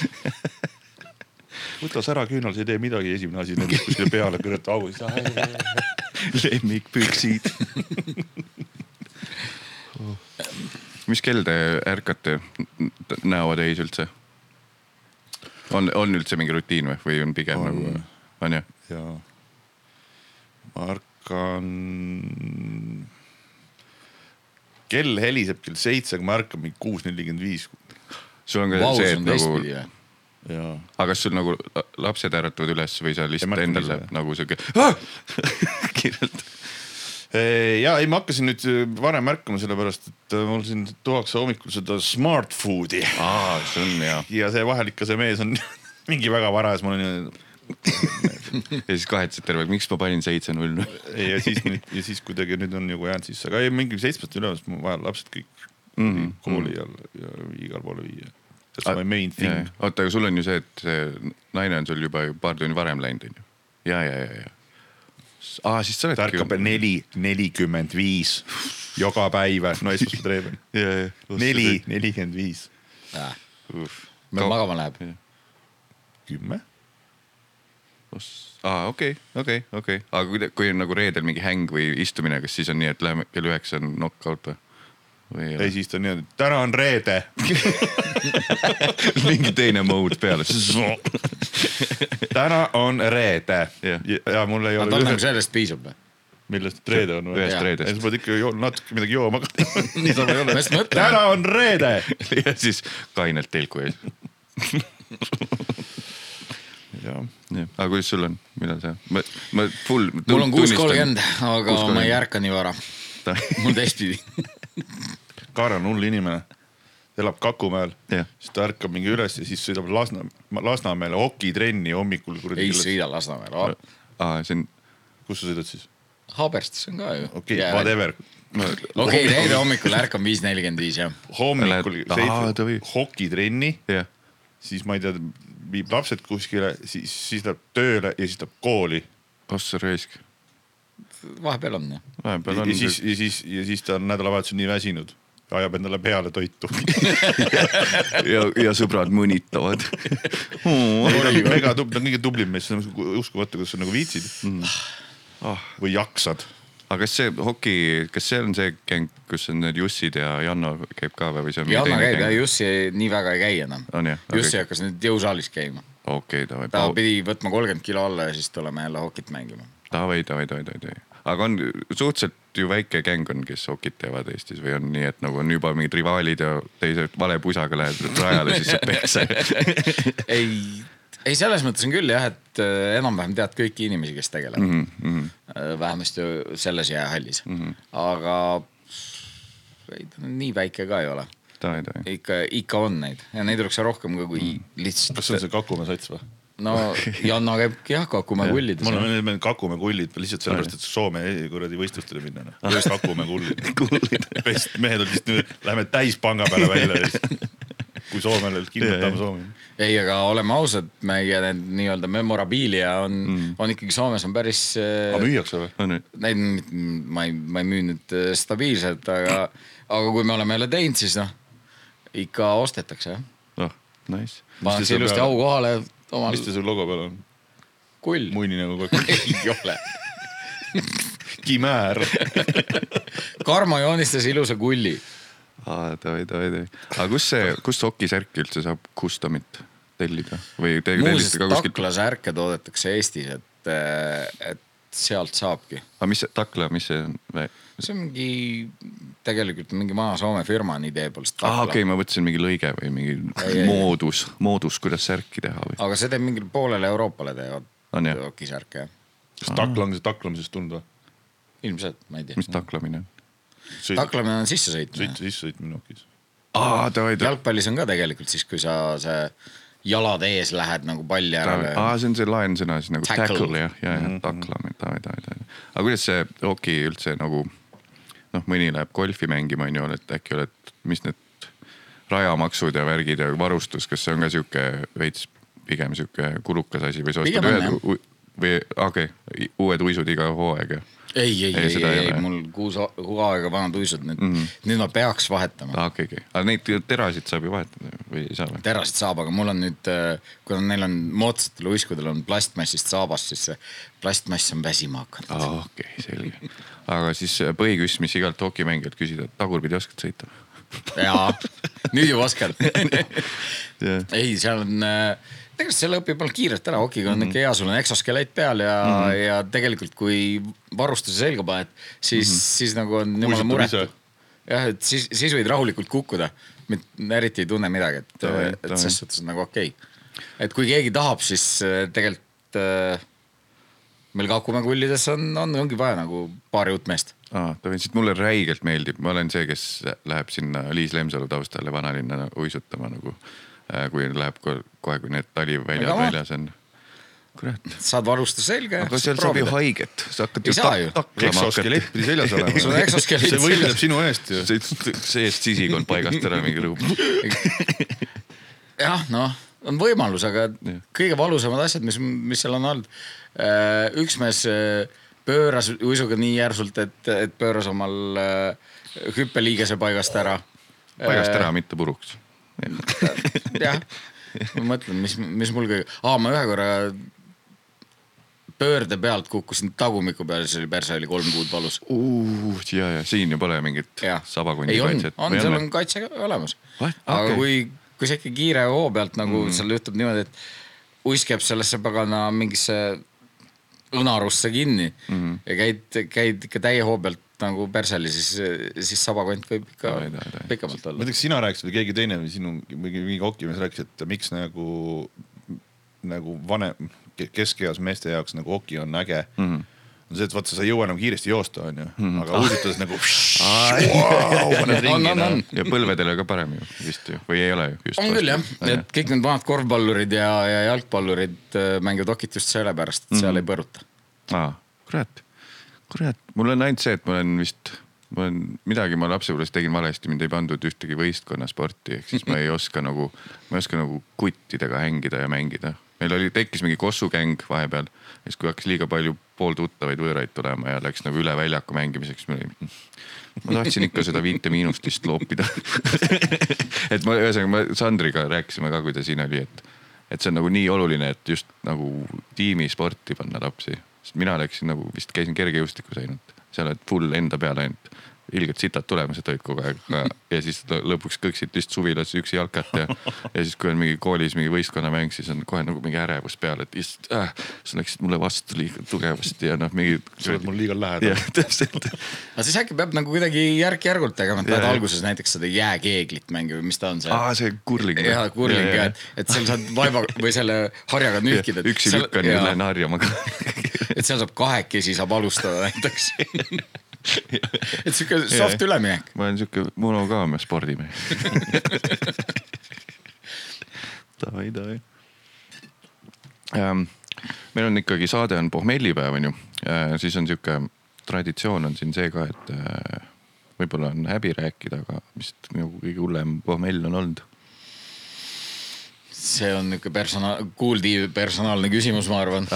võta sära küünal, sa ei tee midagi, esimene asi lendab kuskile peale, kõrvalt augu, siis lemmikpüksid mis kell te ärkate näotäis üldse? on, on üldse mingi rutiin või, või on pigem on, nagu, on jah? jaa, ma ärkan. kell heliseb kell seitse, aga ma ärkan mingi kuus nelikümmend viis. sul on ka wow, see, et nagu aga kas sul nagu lapsed äratavad üles või sa lihtsalt endal läheb nagu sihuke [LAUGHS] kiirelt? ja ei, ma hakkasin nüüd äh, varem märkama, sellepärast et äh, mul siin tuuakse hommikul seda smart food'i. aa, see on hea. ja see vahel ikka see mees on [LAUGHS] mingi väga varajas, ma olen ja siis kahetsed terve miks ma panin seitse null null. ja siis nüüd ja siis kuidagi nüüd on nagu jäänud sisse, aga ei mingi seitsmest ma vajan lapsed kõik mm -hmm. kooli ja, ja igale poole viia That's ah, my main thing. oota, aga sul on ju see, et see naine on sul juba paar tundi varem läinud, onju. ja, ja, ja, ja. aa, siis sa oledki. ta ärkab neli, nelikümmend viis joka päev, no esmaspäev reedel. neli, nelikümmend viis. meil magama läheb. kümme. aa, okei, okei, okei, aga kui, kui on nagu reedel mingi häng või istumine, kas siis on nii, et läheme kell üheksa on knock-out või? või ei, siis ta on niimoodi, täna on reede. [LAUGHS] mingi teine mode peale. täna on reede ja, ja mul ei ole tal nagu ühe, sellest piisab või? millest reede on või? ühest reedest siis pead ikka natuke midagi jooma ka. niisama ei ole. täna on reede. [LAUGHS] ja siis kainelt telku ees. [LAUGHS] jah, aga kuidas sul on, millal sa, ma, ma full. mul on kuus kolmkümmend, aga ma ei. ärka nii vara. mul teistpidi. Kaar on hull inimene, elab Kakumäel, Jah. siis ta ärkab mingi üles ja siis sõidab Lasna, Lasnamäele hokitrenni hommikul. ei sõida Lasnamäele. aa, see on, kus sa sõidad siis? Haaberstis on ka ju. okei okay,, whatever. okei, reede hommikul ärkan viis nelikümmend viis jah. hommikul tohi. hokitrenni, jah, siis ma ei tea, viib lapsed kuskile, siis, siis läheb tööle ja siis läheb kooli. ossa raisk. vahepeal on jah. vahepeal ja on siis, ja siis, ja siis ta on nädalavahetusel nii väsinud, ajab endale peale toitu. [LAUGHS] ja, ja sõbrad mõnitavad. mega tubli, ta on kõige tublim mees, see on uskumatu, kuidas sa nagu viitsid Ah. või jaksad. aga kas see hoki, kas see on see gäng, kus on need Jussid ja Janno käib ka või, see on Janno käib ja gäng? Jussi nii väga ei käi enam. on jah? Jussi hakkas nüüd jõusaalis käima. okei, davai, ta pidi võtma kolmkümmend kilo alla ja siis tuleme jälle hokit mängima. davai, davai, davai, davai. Aga on suhteliselt ju väike gäng on, kes hokit teevad Eestis või on nii, et nagu on juba mingid rivaalid ja teised vale pusaga lähed rajale, siis saab peksa. ei, ei selles mõttes on küll jah, et äh, enam-vähem tead kõiki inimesi, kes tegelevad mm. Mhm, -hmm. vähemasti selles jäähallis mm. -hmm. aga ei, ta nii väike ka ei ole. davai, davai. ikka, ikka on neid ja neid oleks rohkem ka kui lihtsalt. kas see on see Kakumäe sats või? No Janno käibki jah Kakumäe kullides mul. on meil Kakumäe kullid lihtsalt sellepärast, et Soome kuradi võistlustele minna. Kakumäe kullid. [LAUGHS] kullid. best mehed olid siis nüüd, lähme täispanga peale välja ja siis, kui Soomele kinnitame Soome. ei, aga oleme ausad, meie need nii-öelda memorabilia on mm., on ikkagi Soomes on päris aga äh,. müüakse või? on nüüd, Neid, ma ei, ma ei müü nüüd äh, stabiilselt, aga, aga kui me oleme jälle teinud, siis noh, ikka ostetakse jah. noh, nice. pannakse ilusti au kohale, omal mis teil seal logo peal on? kull. munni nagu kogu aeg. ei ole. Kimäär. [LAUGHS] Karmo joonistas ilusa kulli. aa, davai, davai, davai. aga kus see, kust hokisärki üldse saab custom'it tellida või te muuseas tellite ka, kuskilt? Takla särke toodetakse Eestis, et, et sealt saabki. aga mis see Takla, mis see on? see on mingi, tegelikult mingi maa Soome firma on idee poolest Takla okei okay,, ma mõtlesin mingi lõige või mingi Ei, ei, moodus, moodus, kuidas särki teha või? aga see teeb mingile poolele Euroopale teevad On jah? hokisärke jah. kas takla on see taklamisest tulnud või? ilmselt, ma ei tea mis. taklamine on? taklamine on sissesõitmine sõit, sissesõitmine hokis. aa, davai, davai. jalgpallis on ka tegelikult siis, kui sa see jalad ees lähed nagu palli ära aa, see on see laensõna siis nagu Tackle. tackle jah, ja, ja taklamine, davai, davai, davai. aga kuidas see hoki üldse nagu noh, mõni läheb golfi mängima, onju, et äkki oled, mis need rajamaksud ja värgid ja varustus, kas see on ka sihuke veits pigem sihuke kulukas asi või sa ostad on, ühed või okei okay,, uued uisud iga hooaeg ja? ei, ei, Ei, ei, ei, mul kuus kuu aega vanad uisud, nüüd mm. -hmm. nüüd ma peaks vahetama. aa, okei, okei, aga neid terasid saab ju vahetada või ei saa või? terasid saab, aga mul on nüüd, kuna neil on moodsatel uiskudel on plastmassist saabast, siis see plastmass on väsima hakanud. aa, okei okay,, selge. Aga siis äh, põhiküss, mis igalt hokimängijalt küsida, tagurpidi oskad sõita? jaa, nüüd juba oskan. [LAUGHS] ei, seal on, tegelikult selle õpib ainult kiirelt ära, hokiga on ikka hea, sul on eksoskelett peal ja mm, -hmm. ja tegelikult kui varustuse selga paned, siis mm, -hmm. siis nagu on jumala muretu jah, et siis, siis võid rahulikult kukkuda, eriti ei tunne midagi, et et ses suhtes on nagu okei okay.. et kui keegi tahab, siis äh, tegelikult äh, meil Kakumäe kullides on, on, ongi vaja nagu paari uut meest. aa, ta sest mulle räigelt meeldib, ma olen see, kes läheb sinna Liis Lemsalu taustale vanalinna uisutama nagu. kui läheb ko- kohe, kui need taliväljad väljas on. kurat, saad varustuse selga aga seal saab ju haiget, sa hakkad ju taklama eksoskelett pidi seljas [LAUGHS] olema. Sul on eksoskelett see võitleb seljas. sinu eest ju. see, seest sisikond paigast ära mingi lõbu. [LAUGHS] jah, noh, on võimalus, aga kõige valusamad asjad, mis, mis seal on olnud. Üks mees äh, pööras uisuga nii järsult, et, et pööras omal äh, hüppeliigese paigast ära. paigast ära, mitte puruks. jah, ma mõtlen, mis, mis mul kõige, aa, ma ühe korra pöörde pealt kukkusin tagumiku peale, siis oli perse oli kolm kuud valus. uh,. ja, ja siin ju pole mingit sabakondi kaitset. on, seal on kaitse ka olemas. What? aga kui, kui sa ikka kiire hoo pealt nagu mm. seal juhtub niimoodi, et uiss käib sellesse pagana mingisse õnarusse kinni mm. -hmm. ja käid, käid ikka täie hoo pealt nagu perseli, siis, siis sabakont võib ikka Davai, davai, davai. pikemalt ma olla ei tea, kas sina rääkisid või keegi teine või sinu mingi, mingi hokimees rääkis, et miks nagu, nagu vanem, keskeas meeste jaoks nagu hoki on äge mm. Mhm. -hmm on see, et vaata, sa ei jõua enam kiiresti joosta, onju, aga uusitades nagu. on. ja põlvedele ka parem ju vist ju või ei ole ju just. on küll jah, et kõik need vanad korvpallurid ja, ja jalgpallurid äh, mängivad hokit just sellepärast, et seal ei põruta. aa, kurat, kurat, mul on ainult see, et ma olen vist, ma olen midagi ma lapsepõlves tegin valesti, mind ei pandud ühtegi võistkonnasporti, ehk siis ma ei [LAUGHS] oska nagu, ma ei oska nagu kuttidega hängida ja mängida. Meil oli, tekkis mingi kossukäng vahepeal, siis kui hakkas liiga palju pooltuttavaid võõraid tulema ja läks nagu üle väljaku mängimiseks, ma olin ma tahtsin ikka seda viite miinust vist loopida. [LAUGHS] et ma ühesõnaga, ma Sandriga rääkisime ka, kui ta siin oli, et, et see on nagu nii oluline, et just nagu tiimisporti panna lapsi. sest mina läksin nagu vist käisin kergejõustikus ainult, seal oled full enda peale ainult. Ilgelt sitad tulemused olid kogu aeg ja siis lõ- lõpuks kõksid lihtsalt suvilas üksi jalkat ja, ja siis, kui on mingi koolis mingi võistkonnamäng, siis on kohe nagu mingi ärevus peal, et issand äh,, sa läksid mulle vastu liiga tugevasti ja noh, mingi. sa oled mul liiga lähedal jah, täpselt aga siis äkki peab nagu kuidagi järk-järgult tegema, et Jaa, lähed jah. alguses näiteks seda jääkeeglit mängima või mis ta on see. aa, see kurling. ja kurling ja, et, et seal saad vaeva või selle harjaga nühkida. üksi lükkan ja lähen harjama ka. et seal saab kahekesi saab alustada näiteks. [LAUGHS] [LAUGHS] et sihuke soft üleminek. ma olen sihuke monogaamia spordimees. [LAUGHS] Davai, davai ähm,. meil on ikkagi saade on pohmellipäev on ju äh,, siis on sihuke traditsioon on siin see ka, et äh, võib-olla on häbi rääkida, aga vist nagu kõige hullem pohmell on olnud. see on nihuke persona-, kuuldiv personaalne küsimus, ma arvan. [LAUGHS]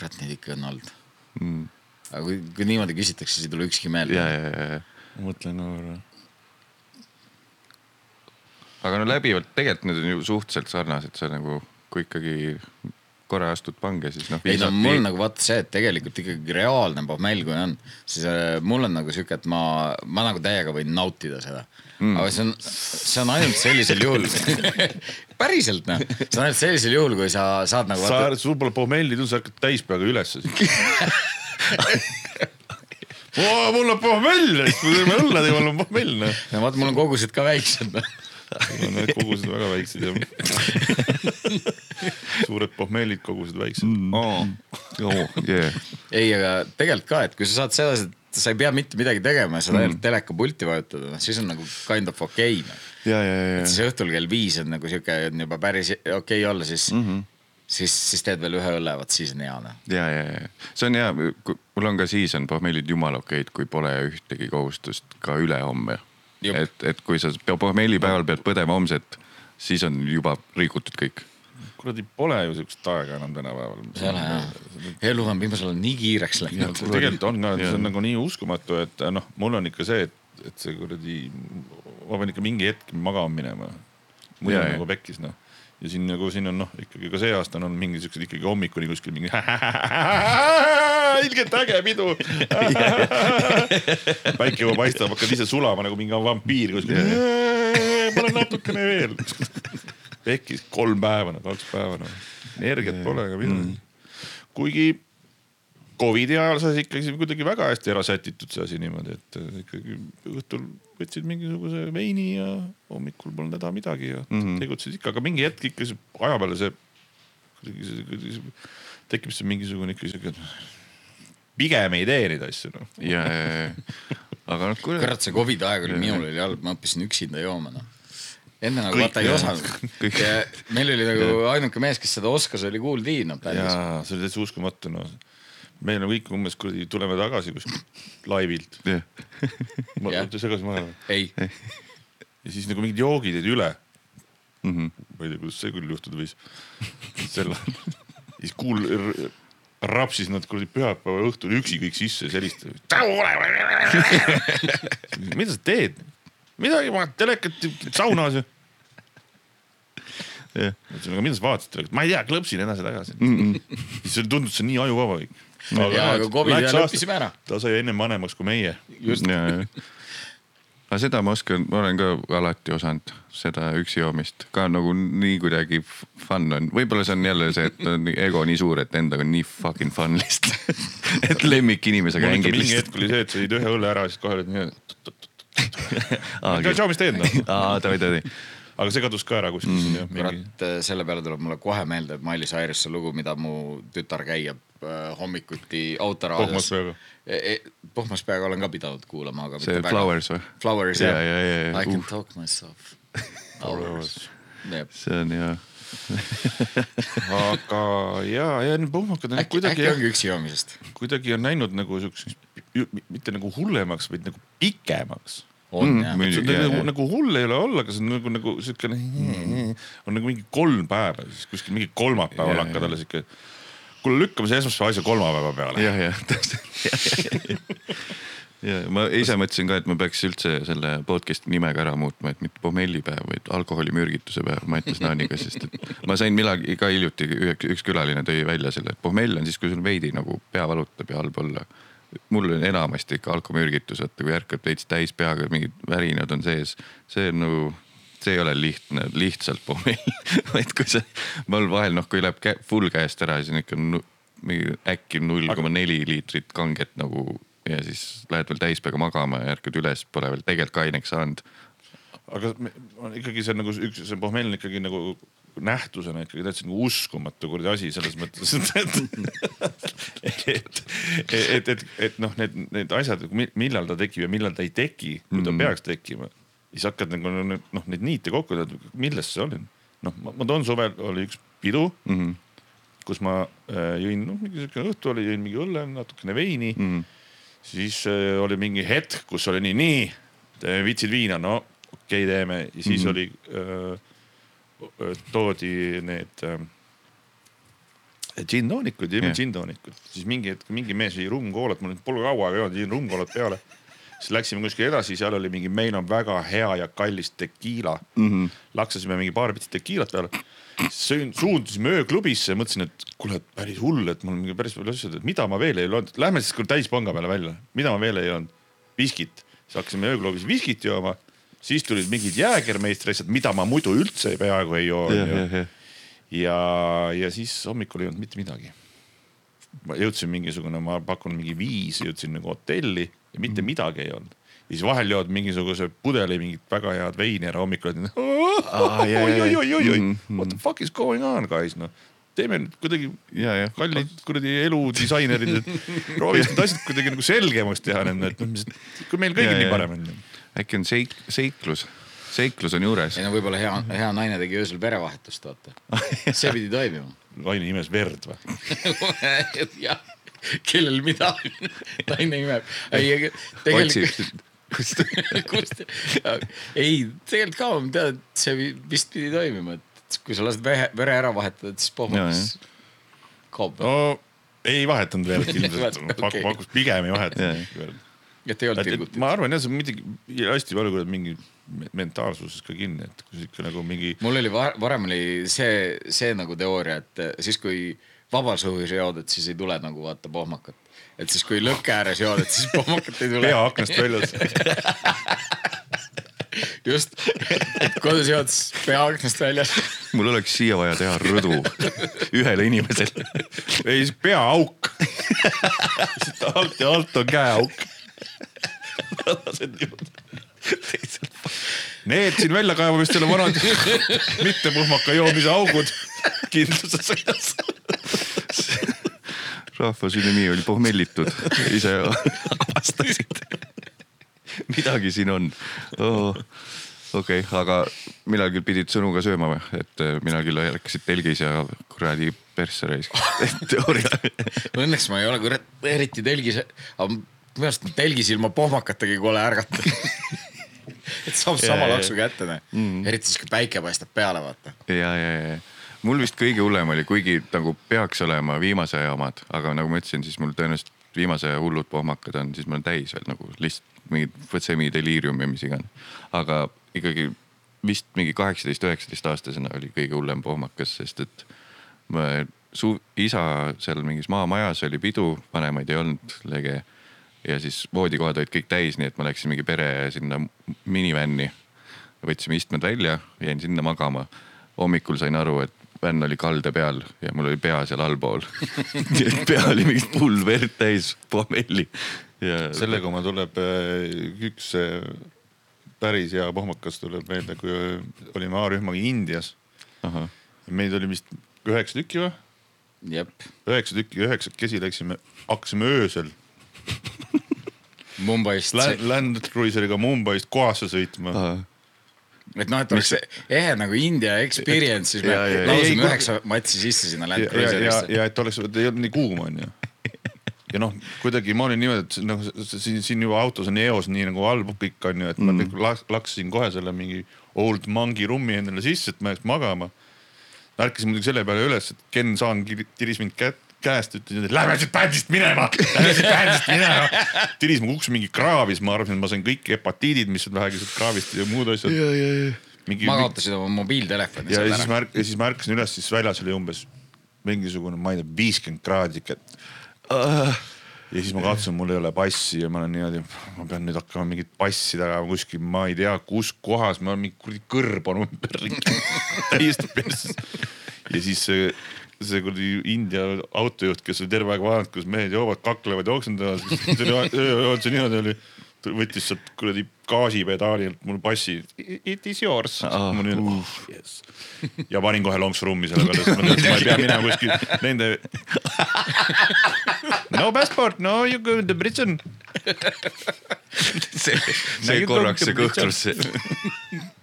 kurat, neid ikka on olnud Mm. aga kui, kui niimoodi küsitakse, siis ei tule ükski meelde ja, ja, ja, ja, ma mõtlen korra. aga no läbivalt tegelikult need on ju suhteliselt sarnased, sa nagu, kui ikkagi korra astud pange, siis noh. ei no mul on nagu vaata see, et tegelikult ikkagi reaalne pohmell, kui on, siis äh, mul on nagu sihuke, et ma, ma nagu täiega võin nautida seda mm.. Aga see on, see on ainult sellisel juhul [LAUGHS] päriselt noh, see on ainult sellisel juhul, kui sa saad nagu sa sul pole pohmelli tulnud, sa hakkad täispeaga ülesse. [LAUGHS] mul on pohmell, siis me teeme õlle, teeme mul on pohmell noh. no vaata, mul on kogused ka väiksed noh. Need kogused on väga väiksed ja. [LAUGHS] suured pohmellid, kogused väiksed mm.. oh,. Yeah. ei, aga tegelikult ka, et kui sa saad sedasi, et sa ei pea mitte midagi tegema saad ainult telekapulti vajutada, noh siis on nagu kind of okei okay, noh. ja, ja, ja, siis õhtul kell viis on nagu sihuke on juba päris okei okay olla, siis mm, -hmm. siis, siis teed veel ühe õlle, vot siis on hea noh. ja, ja, ja see on hea, mul on ka siis on pohmellid jumala okeid, kui pole ühtegi kohustust ka ülehomme. Et, et kui sa pohmellipäeval pead põdema homset, siis on juba rikutud kõik. Kuradi pole ju siukest aega enam tänapäeval. ei ole jah, elu on viimasel ajal nii kiireks läinud. tegelikult on ka, see on nagu nii uskumatu, et noh, mul on ikka see, et, et see kuradi, ma pean ikka mingi hetk magama minema. muidu on nagu pekkis noh. ja siin nagu siin on noh, ikkagi ka see aasta on olnud mingi siuksed ikkagi hommikuni kuskil mingi. [LAUGHS] ilgelt äge pidu. [LAUGHS] päike juba paistab, hakkad ise sulama nagu mingi vampiir kuskil. pane natukene veel. [LAUGHS] pekkis kolm päeva, kaks päeva noh, energiat pole ega midagi. kuigi Covidi ajal sai see ikkagi kuidagi väga hästi ära sätitud see asi niimoodi, et ikkagi õhtul võtsid mingisuguse veini ja hommikul polnud häda midagi ja mm. -hmm. tegutsesid ikka, aga mingi hetk ikka see aja peale see kuidagi see, kuidagi see tekib see mingisugune ikka siuke, pigem ei tee neid asju noh. ja, ja, ja, aga noh, kuule. kurat, see Covidi aeg oli, minul oli halb, ma õppisin üksinda jooma noh. Enne nagu vaata ei osanud [LAUGHS] Kõik. ja meil oli nagu ainuke mees, kes seda oskas, oli Kuul Tiit noh bändis. jaa, see oli täitsa uskumatu noh. meil on kõik umbes kuradi tuleme tagasi kuskilt laivilt. jah, ma te segasin vahele. ei, ja siis nagu mingid joogid jäid üle. Mhm. ma ei tea, kuidas see küll juhtuda võis. selle, siis kuul rapsis nad kuradi pühapäeva õhtul üksi kõik sisse ja selistasid. [LAUGHS] mida sa teed? midagi, ma telekat saunas ju. Jah. ütlesin, aga mida sa vaatasid? ma ei tea, klõpsin edasi-tagasi mm. -mm. siis tundus see nii ajuvaba kõik. Jaa, aga Covid ajal õppisime ära. ta sai ennem vanemaks kui meie. just. aga seda ma oskan, ma olen ka alati osanud seda üksi joomist ka nagu nii kuidagi fun on, võib-olla see on jälle see, et on ego nii suur, et endaga on nii fucking fun lihtsalt [LAUGHS] et lemmikinimesega hängid mingi lihtsalt. hetk oli see, et sa jõid ühe õlle ära, siis kohe olid nii. [LAUGHS] tšau, mis teed noh? [LAUGHS] aa, davai, davai. aga see kadus ka ära kuskil Mm. kurat, selle peale tuleb mulle kohe meelde Miley Cyrus'e lugu, mida mu tütar käiab äh, hommikuti autoraadios Pohmas peaga. e. E pohmas peaga olen ka pidanud kuulama, aga. see Flowers või? Flowers ja, jah ja, ja, ja I can uh, talk myself. [LAUGHS] Flowers. see on hea. aga ja, ja need pohmakad äkki, äkki, ongi üksi joomisest? kuidagi on läinud nagu siukseks, mitte nagu hullemaks, vaid nagu pikemaks on Mm, jah muidugi. see on nagu, nagu hull ei ole olla, aga see on nagu, nagu siukene mm., on nagu mingi kolm päeva, siis kuskil mingi kolmapäeval hakkad jaa. alla siuke. kuule, lükkame see esmaspäeva asja kolmapäeva peale. jah, jah, täpselt. ja [LAUGHS] ma ise mõtlesin ka, et ma peaks üldse selle podcast'i nime ka ära muutma, et mitte pommellipäev, vaid alkoholimürgituse päev Mattias Naaniga, sest et ma sain millalgi ka hiljuti, üks külaline tõi välja selle, et pohmell on siis, kui sul veidi nagu pea valutab ja halb olla mul on enamasti ikka alkomürgitus, vaata kui ärkad veits täis peaga, mingid värinad on sees, see on nagu, see ei ole lihtne, lihtsalt pohmell, [LAUGHS] vaid kui sa, mul vahel noh, kui läheb kä- full käest ära, siis on ikka mingi äkki null koma neli liitrit kanget nagu ja siis lähed veel täispeaga magama ja ärkad üles, pole veel tegelikult kaineks saanud. aga on ikkagi see on nagu üks, see pohmell on ikkagi nagu nähtusena ikkagi täitsa nagu uskumatu kuradi asi selles mõttes, et, et, et, et, et noh, need, need asjad, millal ta tekib ja millal ta ei teki, kui ta Mhm. peaks tekkima. siis hakkad nagu noh, neid niite kokku, millest see oli. noh, ma toon suvel oli üks pidu mm. -hmm. kus ma äh, jõin, noh mingi siuke õhtu oli, jõin mingi õlle, natukene veini mm. -hmm. siis äh, oli mingi hetk, kus oli nii, nii, viitsid viina, no okei okay,, teeme ja siis mm -hmm. oli äh,, toodi need äh, džinntoonikud, jõime Jah. džinntoonikut, siis mingi hetk mingi mees jõi rummkoolat, mul pole kaua aega joonud, jõin rummkoolat peale. siis läksime kuskile edasi, seal oli mingi, meil on väga hea ja kallis tekiila mm. -hmm. laksasime mingi paar pitsi tekiilat peale. sõin, suundusime ööklubisse mõtlesin, et kuule, päris hull, et mul on mingi päris palju asju, et mida ma veel ei joonud, lähme siis täispanga peale välja, mida ma veel ei joonud, viskit. siis hakkasime ööklubis viskit jooma, siis tulid mingid jäägermeistri asjad, mida ma muidu üldse peaaegu ei joo jah, jah, jah. ja, ja siis hommikul ei olnud mitte midagi. ma jõudsin mingisugune, ma pakun mingi viis, jõudsin nagu hotelli ja mitte midagi ei olnud. ja siis vahel jood mingisuguse pudeli mingit väga head veini ära hommikul, [LAUGHS] jaa. oi-oi-oi-oi, Mhm. what the fuck is going on guys noh. teeme nüüd kuidagi ja, ja. kallid kuradi eludisainerid, et [LAUGHS] prooviks need asjad kuidagi nagu selgemaks teha nende, et noh, kui meil kõigil Jaa, nii parem on. Äkki on seik-, seiklus, seiklus on juures ei. no võib-olla hea, hea naine tegi öösel verevahetust, vaata. [LAUGHS] see pidi toimima. naine imes verd või? [LAUGHS] jah, kellel mida, naine [LAUGHS] imeb. ei, tegelikult, kust, kust, ei, tegelikult ka ma tean, et see vi- vist pidi toimima, et kui sa lased vere, vere ära vahetada, siis pohmakas kaob. no ei vahetanud verd ilmselt okay., pakkus pigem ei vahetanud verd et ei olnud tilgutit. ma arvan jah, see on muidugi hästi palju kuradi mingi me- mentaalsuses ka kinni, et kui ikka nagu mingi. mul oli var- varem oli see, see nagu teooria, et siis kui vabas õhus jood, et siis ei tule nagu vaata pohmakat. et siis kui lõkke ääres jood, et siis pohmakat ei tule [LAUGHS] pea. aknast väljas. [LAUGHS] just, et kodus jood, siis pea aknast väljas. [LAUGHS] mul oleks siia vaja teha rõdu ühele inimesele. ei, siis peaauk. alt ja alt on käeauk. Need siin väljakaevamistele vanad mitte puhmaka joomise augud kindluses sõidas. rahva sünonüü oli pohmellitud, ise avastasid. midagi siin on oh.. okei okay,, aga millalgi pidid sõnu ka sööma või, et äh, millalgi ärkasid telgis ja kuradi persse raisk. [LAUGHS] teooria. Õnneks ma ei ole kurat eriti telgis, aga minu arust telgis ilma pohmakatagi kole ärgata. [LAUGHS] et saab sama ja, laksu kätte, noh. eriti siis, kui päike paistab peale, vaata. ja, ja, ja mul vist kõige hullem oli, kuigi nagu peaks olema viimase aja omad, aga nagu ma ütlesin, siis mul tõenäoliselt viimase aja hullud pohmakad on, siis ma olen täis veel nagu lihtsalt mingid semideliirium ja mis iganes. aga ikkagi vist mingi kaheksateist, üheksateist aastasena oli kõige hullem pohmakas, sest et ma, su isa seal mingis maamajas oli pidu, vanemaid ei olnud, lege. Ja siis voodikohad olid kõik täis, nii et ma läksin mingi pere sinna minivänni. võtsime istmed välja, jäin sinna magama. hommikul sain aru, et vänn oli kalde peal ja mul oli pea seal allpool nii [LAUGHS] [LAUGHS] et pea oli mingit pulvert täis pohmelli ja. sellega mul tuleb äh, üks äh, päris hea pohmakas tuleb meelde, kui äh, olime A-rühmaga Indias. meid oli vist üheksa tükki või? jep. üheksa tükki, üheksakesi läksime, hakkasime öösel [LAUGHS] Mumbaist Land, Land Cruiseriga Mumbaist kohasse sõitma et noh, et oleks ehe nagu India experience, siis me ei, üheksa matsi sisse sinna Land ja, ja, ja, Cruiserisse. ja et oleks, et ei olnud nii kuum onju. ja noh, kuidagi ma olin niimoodi, et noh, siin, siin juba autos on eos nii nagu allpool kõik onju, et ma Mm. nagu laks- laksasin kohe selle mingi old monkey rummi endale sisse, et ma jääks magama. ärkasin muidugi selle peale üles, et Ken Saan kir- tiris mind kätt käest, ütles, et lähme siit bändist minema, lähme siit bändist minema. tiris mu uks mingi kraavi, siis ma arvasin, et ma sain kõik hepatiidid, mis on vähegi sealt kraavist ja muud asjad. mingi, ma kaotasin oma mobiiltelefoni ja siis ma ärk- siis ma ärkasin üles, siis väljas oli umbes mingisugune, ma ei tea, viiskümmend kraadi ikka. ja siis ma katsun, mul ei ole passi ja ma olen niimoodi, ma pean nüüd hakkama mingit passi tagama kuskil, ma ei tea, kus kohas, ma olen mingi kuradi kõrb on ümberringi [LAUGHS] täiesti perses. ja siis see, kuradi India autojuht, kes oli terve aeg vaadanud, kuidas mehed joovad, kaklevad, jooksendavad, see oli, see niimoodi oli võttis sealt kuradi gaasipedaalilt mul passi. It is yours Ah, mul oli uh, yes. ja panin kohe lonksu rummi selle peale, sest ma teadsin, et ma ei pea minema kuskil nende. [LAUGHS] no passport, no you go to Britain. see, see korraks see kõhklus [LAUGHS]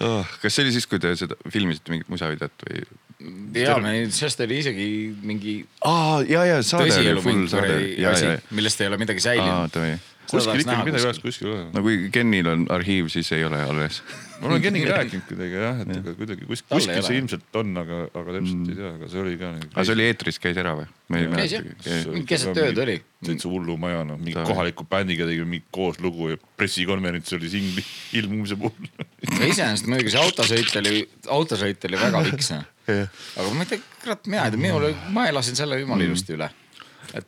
oh,. kas see oli siis, kui te seda filmisite mingit musavideot või? ja me, sellest oli isegi mingi aa ja, ja saade oli full saade. millest ei ole midagi säilinud. tõi. Kuskil ikkagi midagi peaks kuskil olema. no kui Kenil on arhiiv, siis ei ole alles ma olen Keniga [LAUGHS] rääkinud kuidagi jah, et aga kuidagi kuskil ole. see ilmselt on, aga, aga täpselt ei tea, aga see oli ka. aga see oli eetris, käis ära või? Käis, jah. keset ööd oli. täitsa hullumaja noh, mingi kohaliku bändiga tegime mingit kooslugu ja pressikonverents oli singli [LAUGHS] ilmumise puhul iseenesest muidugi see autosõit oli, autosõit oli väga viks noh. aga ma ei tea, kurat, mina ei tea, minul, ma elasin selle jumala ilusti üle.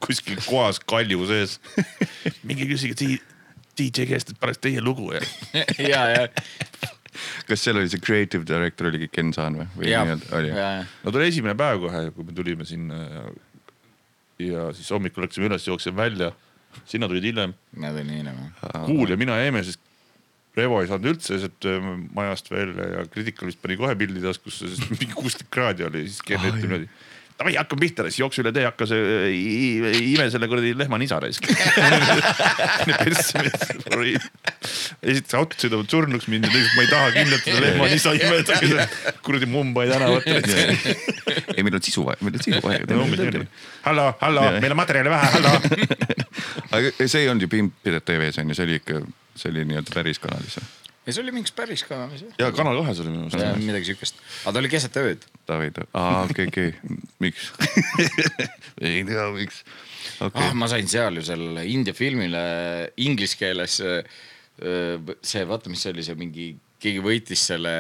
Kuskil kohas kalju sees. [LAUGHS] minge küsige DJ käest, et paneks teie lugu ja. [LAUGHS] ja, ja, kas seal oli see creative director oligi Ken Saan või, või ja, nii-öelda oli? no tuli esimene päev kohe, kui me tulime sinna ja, ja siis hommikul läksime üles, jooksime välja. sina tulid hiljem. ma tulin hiljem jah. Kuul ja mina jäime, sest Revo ei saanud üldse sealt öö, majast välja ja Critical vist pani kohe pildi taskusse, sest [LAUGHS] mingi kuuskümmend kraadi oli, siis Ken ütleb niimoodi. Davai, hakkame pihta, siis jookse üle tee, hakka see, ime selle kuradi lehma nisa raisk. [LAUGHS] [LAUGHS] esiteks autod sõidavad surnuks mind ja teiseks ma ei taha kindlalt seda lehma nisa imeda [LAUGHS] kuradi Mumbai tänavatel. ei, meil on sisu vaja, meil on sisu vaja hallo, hallo meil on materjali vähe, hallo. aga see ei olnud ju Pimp Piret TV-s on ju, see oli ikka, see oli nii-öelda päris kanalis või? Ja see oli mingis päris kanalis jah. ja Kanal kahes oli minu meelest. midagi siukest, aga ta oli keset ööd. David, aa okei, okei, miks? [LAUGHS] ei tea, miks. okei ah, ma sain seal ju sellele India filmile inglise keeles see, vaata, mis see oli see mingi, keegi võitis selle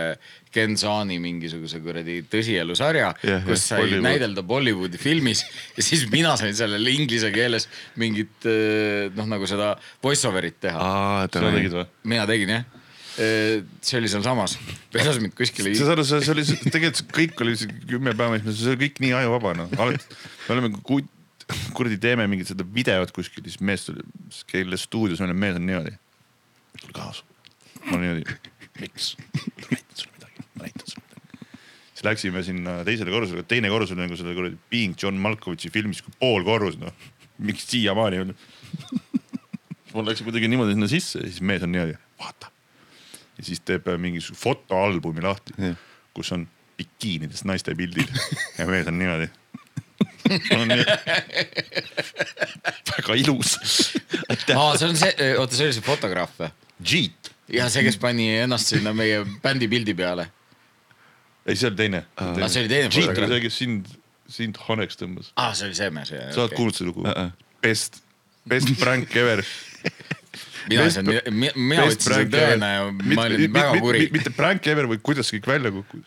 Ken Saani mingisuguse kuradi tõsielusarja jah, kus sai Bollywood. näidelda Bollywoodi filmis ja siis mina sain sellele inglise keeles mingit noh, nagu seda voice over'it teha. mina tegin jah. See oli sealsamas, vedas mind kuskile. sa saad aru, see oli, tegelikult kõik oli kümme päeva, see oli kõik nii ajuvaba noh, alati me oleme ku- kuradi teeme mingit seda videot kuskil, siis mees tuli, kelle stuudios meil on mees on niimoodi. tule kaasa. ma niimoodi, miks? ma näitan sulle midagi, ma näitan sulle midagi. siis läksime sinna teisele korrusele, teine korrus oli nagu selle kuradi Being John Malkovitši filmis, pool korrus noh, miks siiamaani on. [LAUGHS] mul läks kuidagi niimoodi sinna sisse ja siis mees on niimoodi, vaata ja siis teeb äh, mingisuguse fotoalbumi lahti Jah., kus on bikiinides naiste pildid ja mees on niimoodi. on nii väga ilus. aa, see on see, oota, see oli see fotograaf või? Jeet, ja see, kes pani ennast sinna meie bändi pildi peale. ei see oli teine. Aa, see oli teine Jeet oli fotograaf. see, kes sind, sind honeks tõmbas. aa, see oli see mees. sa oled kuulnud seda lugu Uh-uh.? Best, best prank ever. Mina ei saanud, mina võtsin tõena ja ma olin väga kuri. mitte prank ever, vaid kuidas kõik välja kukkus.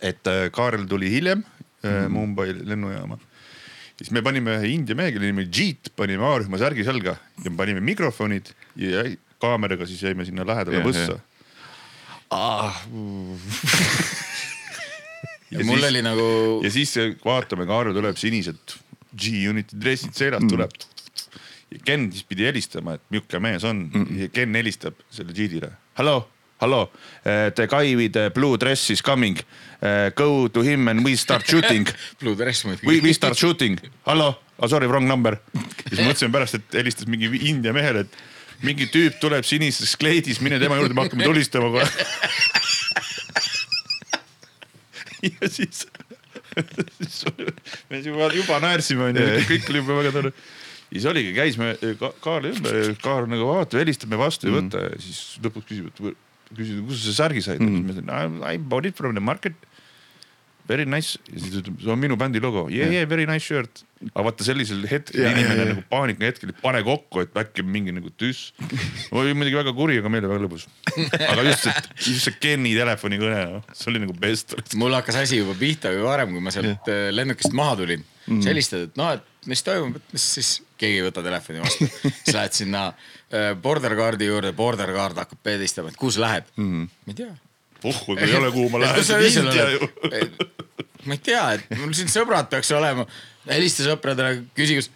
et äh, Kaarel tuli hiljem äh, Mumbai lennujaama. siis me panime ühe India mehe, kelle nimi oli Jeet, panime A-rühma särgi selga ja panime mikrofonid ja kaameraga siis jäime sinna lähedale Jah, võssa jah.. [LAUGHS] ja mul siis- oli nagu, ja siis äh, vaatame, Kaarel tuleb sinised G-Uniti dressid seljas tuleb. Ken siis pidi helistama, et milline mees on mm. -mm. ja Ken helistab selle G-dile. Hello, hello, the guy with the blue dress is coming uh,. Go to him and we start shooting. Blue Dress We, muidugi. we start shooting. Hello oh,, sorry, wrong number. siis mõtlesime pärast, et helistas mingi India mehele, et mingi tüüp tuleb sinises kleidis, mine tema juurde, me hakkame tulistama kohe. ja siis, siis me juba, juba naersime onju, kõik oli juba väga tore. Siis oligi, käisime Ka Kaarli ümber ja Kaar nagu vaatab, helistab, me vastu ei võta ja siis lõpuks küsib, et küsib, kus sa selle särgi said mm. -hmm. ma ütlen I bought it from the market. Very nice ja siis ütleb, see on minu bändi logo yeah,, yeah very nice shirt. aga vaata sellisel hetkel ja, inimene ja. nagu paanika hetkel ei pane kokku, et äkki mingi nagu tüss. oli muidugi väga kuri, aga meile väga lõbus. aga just see, just see Kenny telefonikõne, see oli nagu best. mul hakkas asi juba pihta juba varem, kui ma sealt äh, lennukist maha tulin mm.. sa helistad, et noh, et mis toimub, et mis siis, keegi ei võta telefoni vastu. siis lähed sinna äh, border guard'i juurde, border guard hakkab peedistama, et kuhu sa lähed mm.. ma ei tea. puhku, kui ei ole, kuhu ma [LAUGHS] sa lähen, öösel India oled? ju. ma ei tea, et mul siin sõbrad peaks olema. helista sõpradele, küsi, kas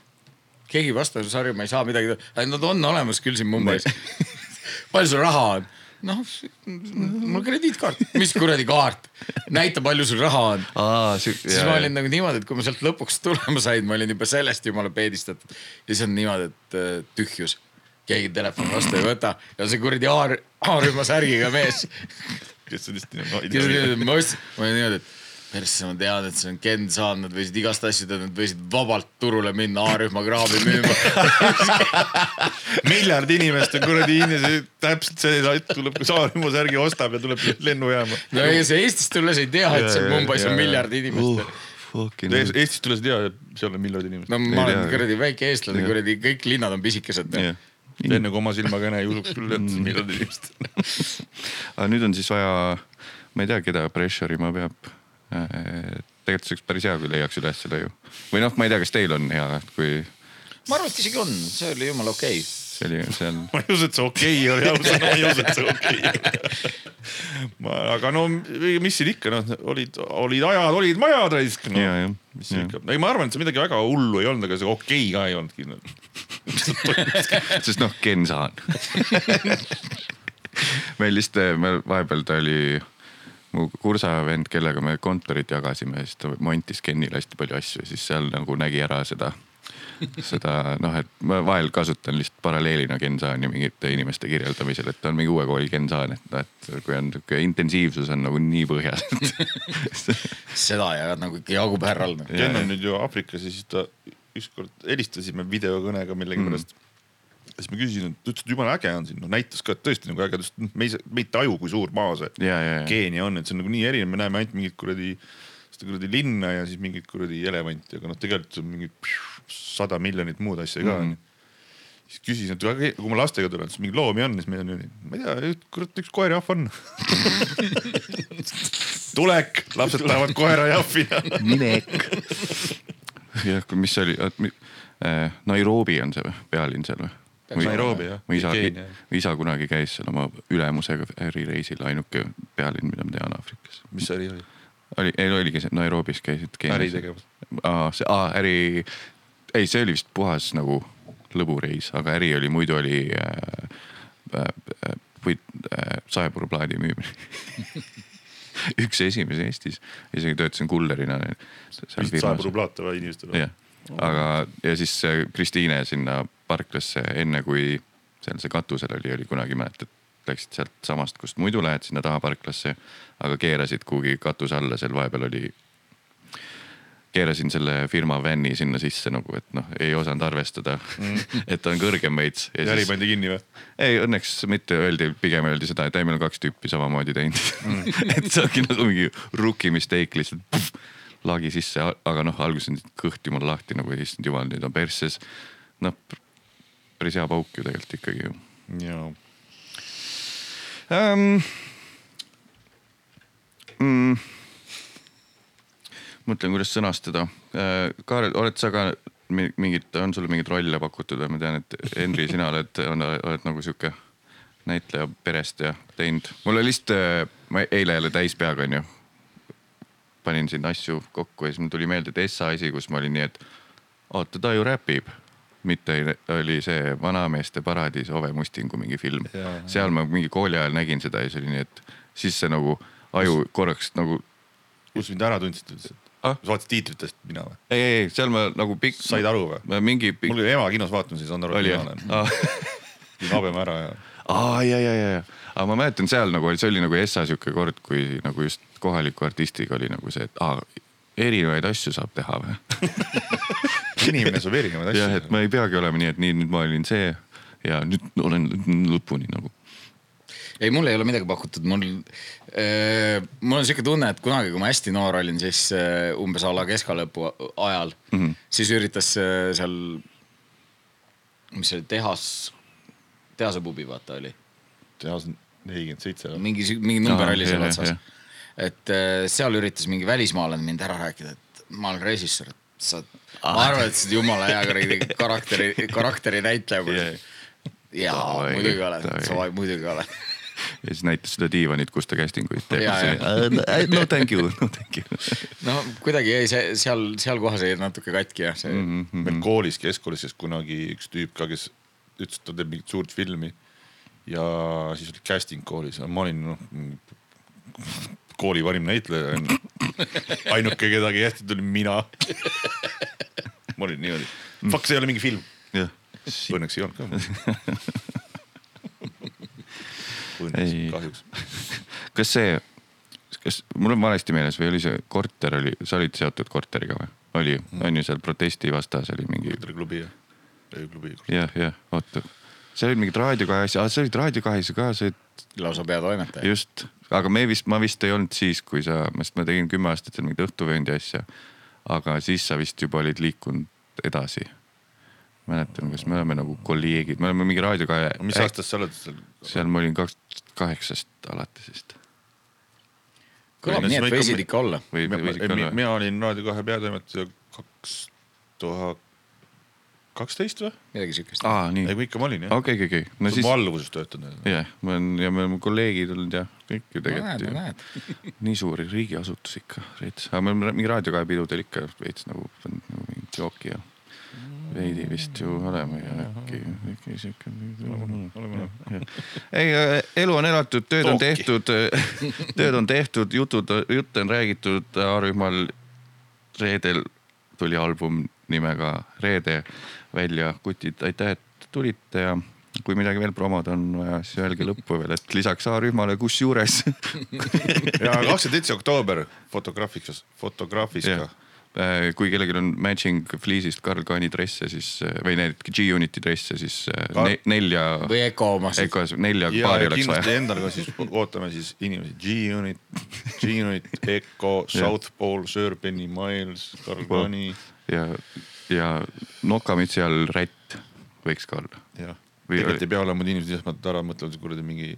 keegi ei vasta, sorry, ma ei saa midagi teha. Nad on olemas küll siin Mumbais. palju sul raha on? noh, mul krediitkaart, mis kuradi kaart, näita, palju sul raha on. siis ma olin nagu niimoodi, et kui ma sealt lõpuks tulema sain, ma olin juba sellest jumala peedistatud. ja siis on niimoodi, et äh, tühjus, keegi telefoni vastu ei võta. Ja see kuradi A-rühma särgiga mees. Kes on lihtsalt niimoodi, ma ostsin, ma olin niimoodi, et persse, ma tean, et see on Ken Saan, nad võisid igast asju teha, nad võisid vabalt turule minna A-rühma kraavi müüma. [LAUGHS] miljard inimest on kuradi Indias, täpselt see tuleb, kui Saaremaa särgi ostab ja tuleb lennujaama. no ega sa Eestist tulles ei tea, et seal Ja, ja, Mumbais ja, on ja. miljard inimest. fucking. Eestist tulles ei tea, seal on miljard inimest no ma olen kuradi väike eestlane, kuradi kõik linnad on pisikesed. enne kui oma silmaga ei näe, ei usuks küll, et miljard inimest. [LAUGHS] aga nüüd on siis vaja, ma ei tea, keda pressure ima peab. Tegelikult see oleks päris hea, kui leiaks üles selle ju. või noh, ma ei tea, kas teil on hea, kui ma arvan, et isegi on, see oli jumala okei okay.. see oli seal. ma ei usu, et see okei okay oli, ausalt, ma ei usu, et see okei okay. oli. aga no mis siin ikka noh, olid, olid ajad, olid majad raisk no. ja, jah. mis siin ikka, ei ma arvan, et see midagi väga hullu ei olnud, aga see okei okay ka ei olnud kindlasti. [LAUGHS] sest noh, Ken Saan. [LAUGHS] meil lihtsalt, me vahepeal ta oli mu kursavend, kellega me kontorit jagasime, siis ta montis Kenile hästi palju asju ja siis seal nagu nägi ära seda, seda noh, et ma vahel kasutan lihtsalt paralleelina Ken Saani mingite inimeste kirjeldamisel, et ta on mingi uue kooli Ken Saan, et noh, et kui on sihuke intensiivsus on nagu nii põhjas. [LAUGHS] seda ja nagu ikka jagub härral. Ken on nüüd ju Aafrikas ja siis ta ükskord helistasime videokõnega millegipärast mm.. Siis ma küsisin, et ta ütles, et jumala äge on siin, noh näitas ka et tõesti nagu äge, me ei, me ei taju, kui suur maa see ja, ja, ja, Keenia on, et see on nagu nii erinev, me näeme ainult mingit kuradi, seda kuradi linna ja siis mingit kuradi elevanti, aga noh, tegelikult on mingi sada miljonit muud asja ka onju Mhm. siis küsisin, et aga kui ma lastega tulen, siis mingi loomi on, siis meil on, ma ei tea, kurat üks koerjahv on. [LAUGHS] tulek, lapsed tahavad koerajahvi. minek. jah, mis see oli, Nairobi on see või, pealinn seal või? Nairobi, jah. mu isa mu isa kunagi käis seal oma ülemusega ärireisil, ainuke pealinn, mida ma tean Aafrikas. mis see äri oli? oli, ei oligi see Nairobis käisid. äritegevus. aa, see, aa äri, ei, see oli vist puhas nagu lõbureis, aga äri oli, muidu oli äh, äh, puit äh, saepurplaadi müümine [LAUGHS] üks esimesi Eestis, isegi töötasin kullerina. rublaata või inimestele. jah, aga ja siis äh, Kristiine sinna parklasse enne kui seal see katusel oli, oli kunagi mäletad, läksid sealt samast, kust muidu lähed sinna taha parklasse, aga keerasid kuhugi katuse alla, seal vahepeal oli. keerasin selle firma vänni sinna sisse nagu, et noh, ei osanud arvestada mm. [LAUGHS] et ta on kõrgem veits. ja äri pandi kinni või? ei, õnneks mitte öeldi, pigem öeldi seda, et ei, meil on kaks tüüpi samamoodi teinud mm. [LAUGHS] et see ongi nagu mingi rookie mistake lihtsalt puh, lagi sisse, aga noh, alguses on kõht jumala lahti nagu issand jumal, nüüd on persses. noh, päris hea pauk ju tegelikult ikkagi ju jaa. ähm,. Mm, mõtlen, kuidas sõnastada äh,. Kaarel, oled sa ka mi- mingit, on sulle mingeid rolle pakutud või ma tean, et Henri, sina oled, oled nagu sihuke näitleja perest ja teinud. mul oli lihtsalt, ma eile jälle täis peaga onju. panin siin asju kokku ja siis mul tuli meelde, et Essa asi, kus ma olin nii, et oota, ta ju räpib mitte oli see Vanameeste paradiis Ove Mustingu mingi film seal ma mingi kooli ajal nägin seda ja siis oli nii, et siis see nagu aju korraks nagu. kus mind ära tundsid üldse? Ah? sa vaatasid tiitritest mina või? ei, ei, ei seal ma nagu pikk. said aru või? mingi pikk. mul oli ema kinos vaatamas ja ei saanud aru, et mina olen.. pidin habema ära ja. aa ja, ja, ja, ja, aga ma mäletan seal nagu oli, see oli nagu Essa sihuke kord, kui nagu just kohaliku artistiga oli nagu see, et aa, erinevaid asju saab teha või. [LAUGHS] inimene saab erinevaid jah, et asju. ma ei peagi olema nii, et nii nüüd ma olin see ja nüüd olen lõpuni nagu. ei, mul ei ole midagi pakutud, mul äh,, mul on sihuke tunne, et kunagi, kui ma hästi noor olin, siis äh, umbes a la keskalõpu ajal mm. -hmm. siis üritas äh, seal, mis see oli, tehas, tehasepubi vaata oli, tehas nelikümmend seitse. mingi, mingi number oli seal otsas. Et äh, seal üritas mingi välismaalane mind ära rääkida, et ma olen režissöör, et sa oled, ma arvan, et sa oled jumala hea kuradi karakteri, karakteri näitleja Yeah. jaa, muidugi oled, sa muidugi oled. [LAUGHS] ja siis näitas seda diivanit, kus ta casting uid teeb. Ja, no thank you, no thank you. [LAUGHS] no kuidagi jäi see seal, seal kohas jäi natuke katki jah, see mm. -hmm. meil koolis, keskkoolis siis kunagi üks tüüp ka, kes ütles, et ta teeb mingit suurt filmi. ja siis oli casting koolis ja ma olin noh, kooli parim näitleja onju. [LAUGHS] ainuke, keda hästi tuli mina. ma olin niimoodi, fuck, see ei ole mingi film. Õnneks ei olnud ka. [LAUGHS] Õnneks kahjuks. kas see, kas mul on valesti meeles või oli see korter oli, sa olid seotud korteriga või? oli ju, on ju seal protesti vastas oli mingi klubi jah, ööklubi. jah, jah, oota. seal olid mingid Raadio kahe asja, sa olid Raadio kahes ka, sa olid lausa peatoimetaja. just, aga me vist, ma vist ei olnud siis, kui sa, sest ma tegin kümme aastat seal mingit õhtuvööndi asja. aga siis sa vist juba olid liikunud edasi. mäletan, kas me oleme nagu kolleegid, me oleme mingi Raadio kahe. mis aastast sa oled seal? seal ma olin kaks tuhat kaheksast alates vist. kõlab nii, no et võisid ikka olla? mina olin Raadio kahe peatoimetaja kaks tuhat kaksteist või? midagi siukest. aa, nii ei, kui ikka ma olin jah. okei, okei, okei, no siis mu alluvuses töötanud. jah, ma olen ja me oleme kolleegid olnud ja kõik ju tegelikult ju. näed. [LAUGHS] nii suur riigiasutus ikka veits, aga me oleme mingi Raadio kahe pidudel ikka veits nagu pannud nagu mingit jooki ja veidi vist ju oleme ja äkki, äkki siuke. ei, elu on elatud, [LAUGHS] tööd on tehtud, tööd on tehtud, jutud, jutte on räägitud A-rühmal. reedel tuli album nimega Reede välja, kutid, aitäh, et tulite ja kui midagi veel promoda on vaja, siis öelge lõppu veel, et lisaks A-rühmale, kusjuures [LAUGHS] ja kakskümmend seitse oktoober Fotograafikas, Fotograafiska. Äh, kui kellelgi on matching fleece'ist Karl Kaani dresse, siis või need G-Uniti dresse, siis äh, Kar- ne, nelja, või Eco omasid. Ecos nelja ja, paari oleks kindlasti vaja. endale ka siis [LAUGHS] ootame siis inimesi, G-Unit, G-Unit, Eco, South Pole, Sir Benny Miles, Karl Kani. ja, ja nokamütsi all rätt võiks ka olla. jah, tegelikult ei pea olema inimesed esmalt ära mõtlevad kuradi mingi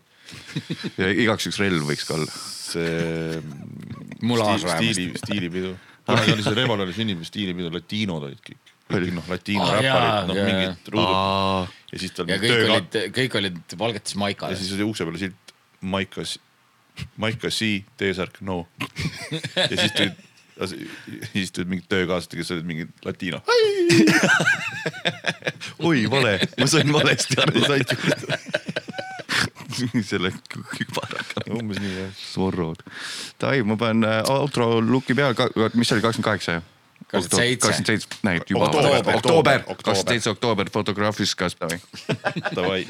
[LAUGHS] ja igaks juhuks relv võiks ka olla. see stiili, vähemasti. stiili, stiilipidu. kunagi oli see Reval oli sünnipäev stiilipidu, latiinod olid kõik. kõik noh, latiino Ah, räpparid, noh mingid ruudud ja siis tal ja mingi kõik tööga- olid, kõik olid valgetes ja maikades. siis oli ukse peal silt Maikas, Maika C, T-särk, no. [LAUGHS] ja siis tulid, siis tulid mingid töökaaslased, kes olid mingid latiino. [LAUGHS] oi, vale, ma sain valesti aru. [LAUGHS] [LAUGHS] selle kübaraga. umbes nii jah. Zorrod. Dai, ma panen äh, outro look'i peal, mis see oli, kakskümmend kaheksa jah? kakskümmend seitse. kakskümmend seitse, näib juba. Oktoober, kakskümmend seitse oktoober, Fotograafikas. Davai.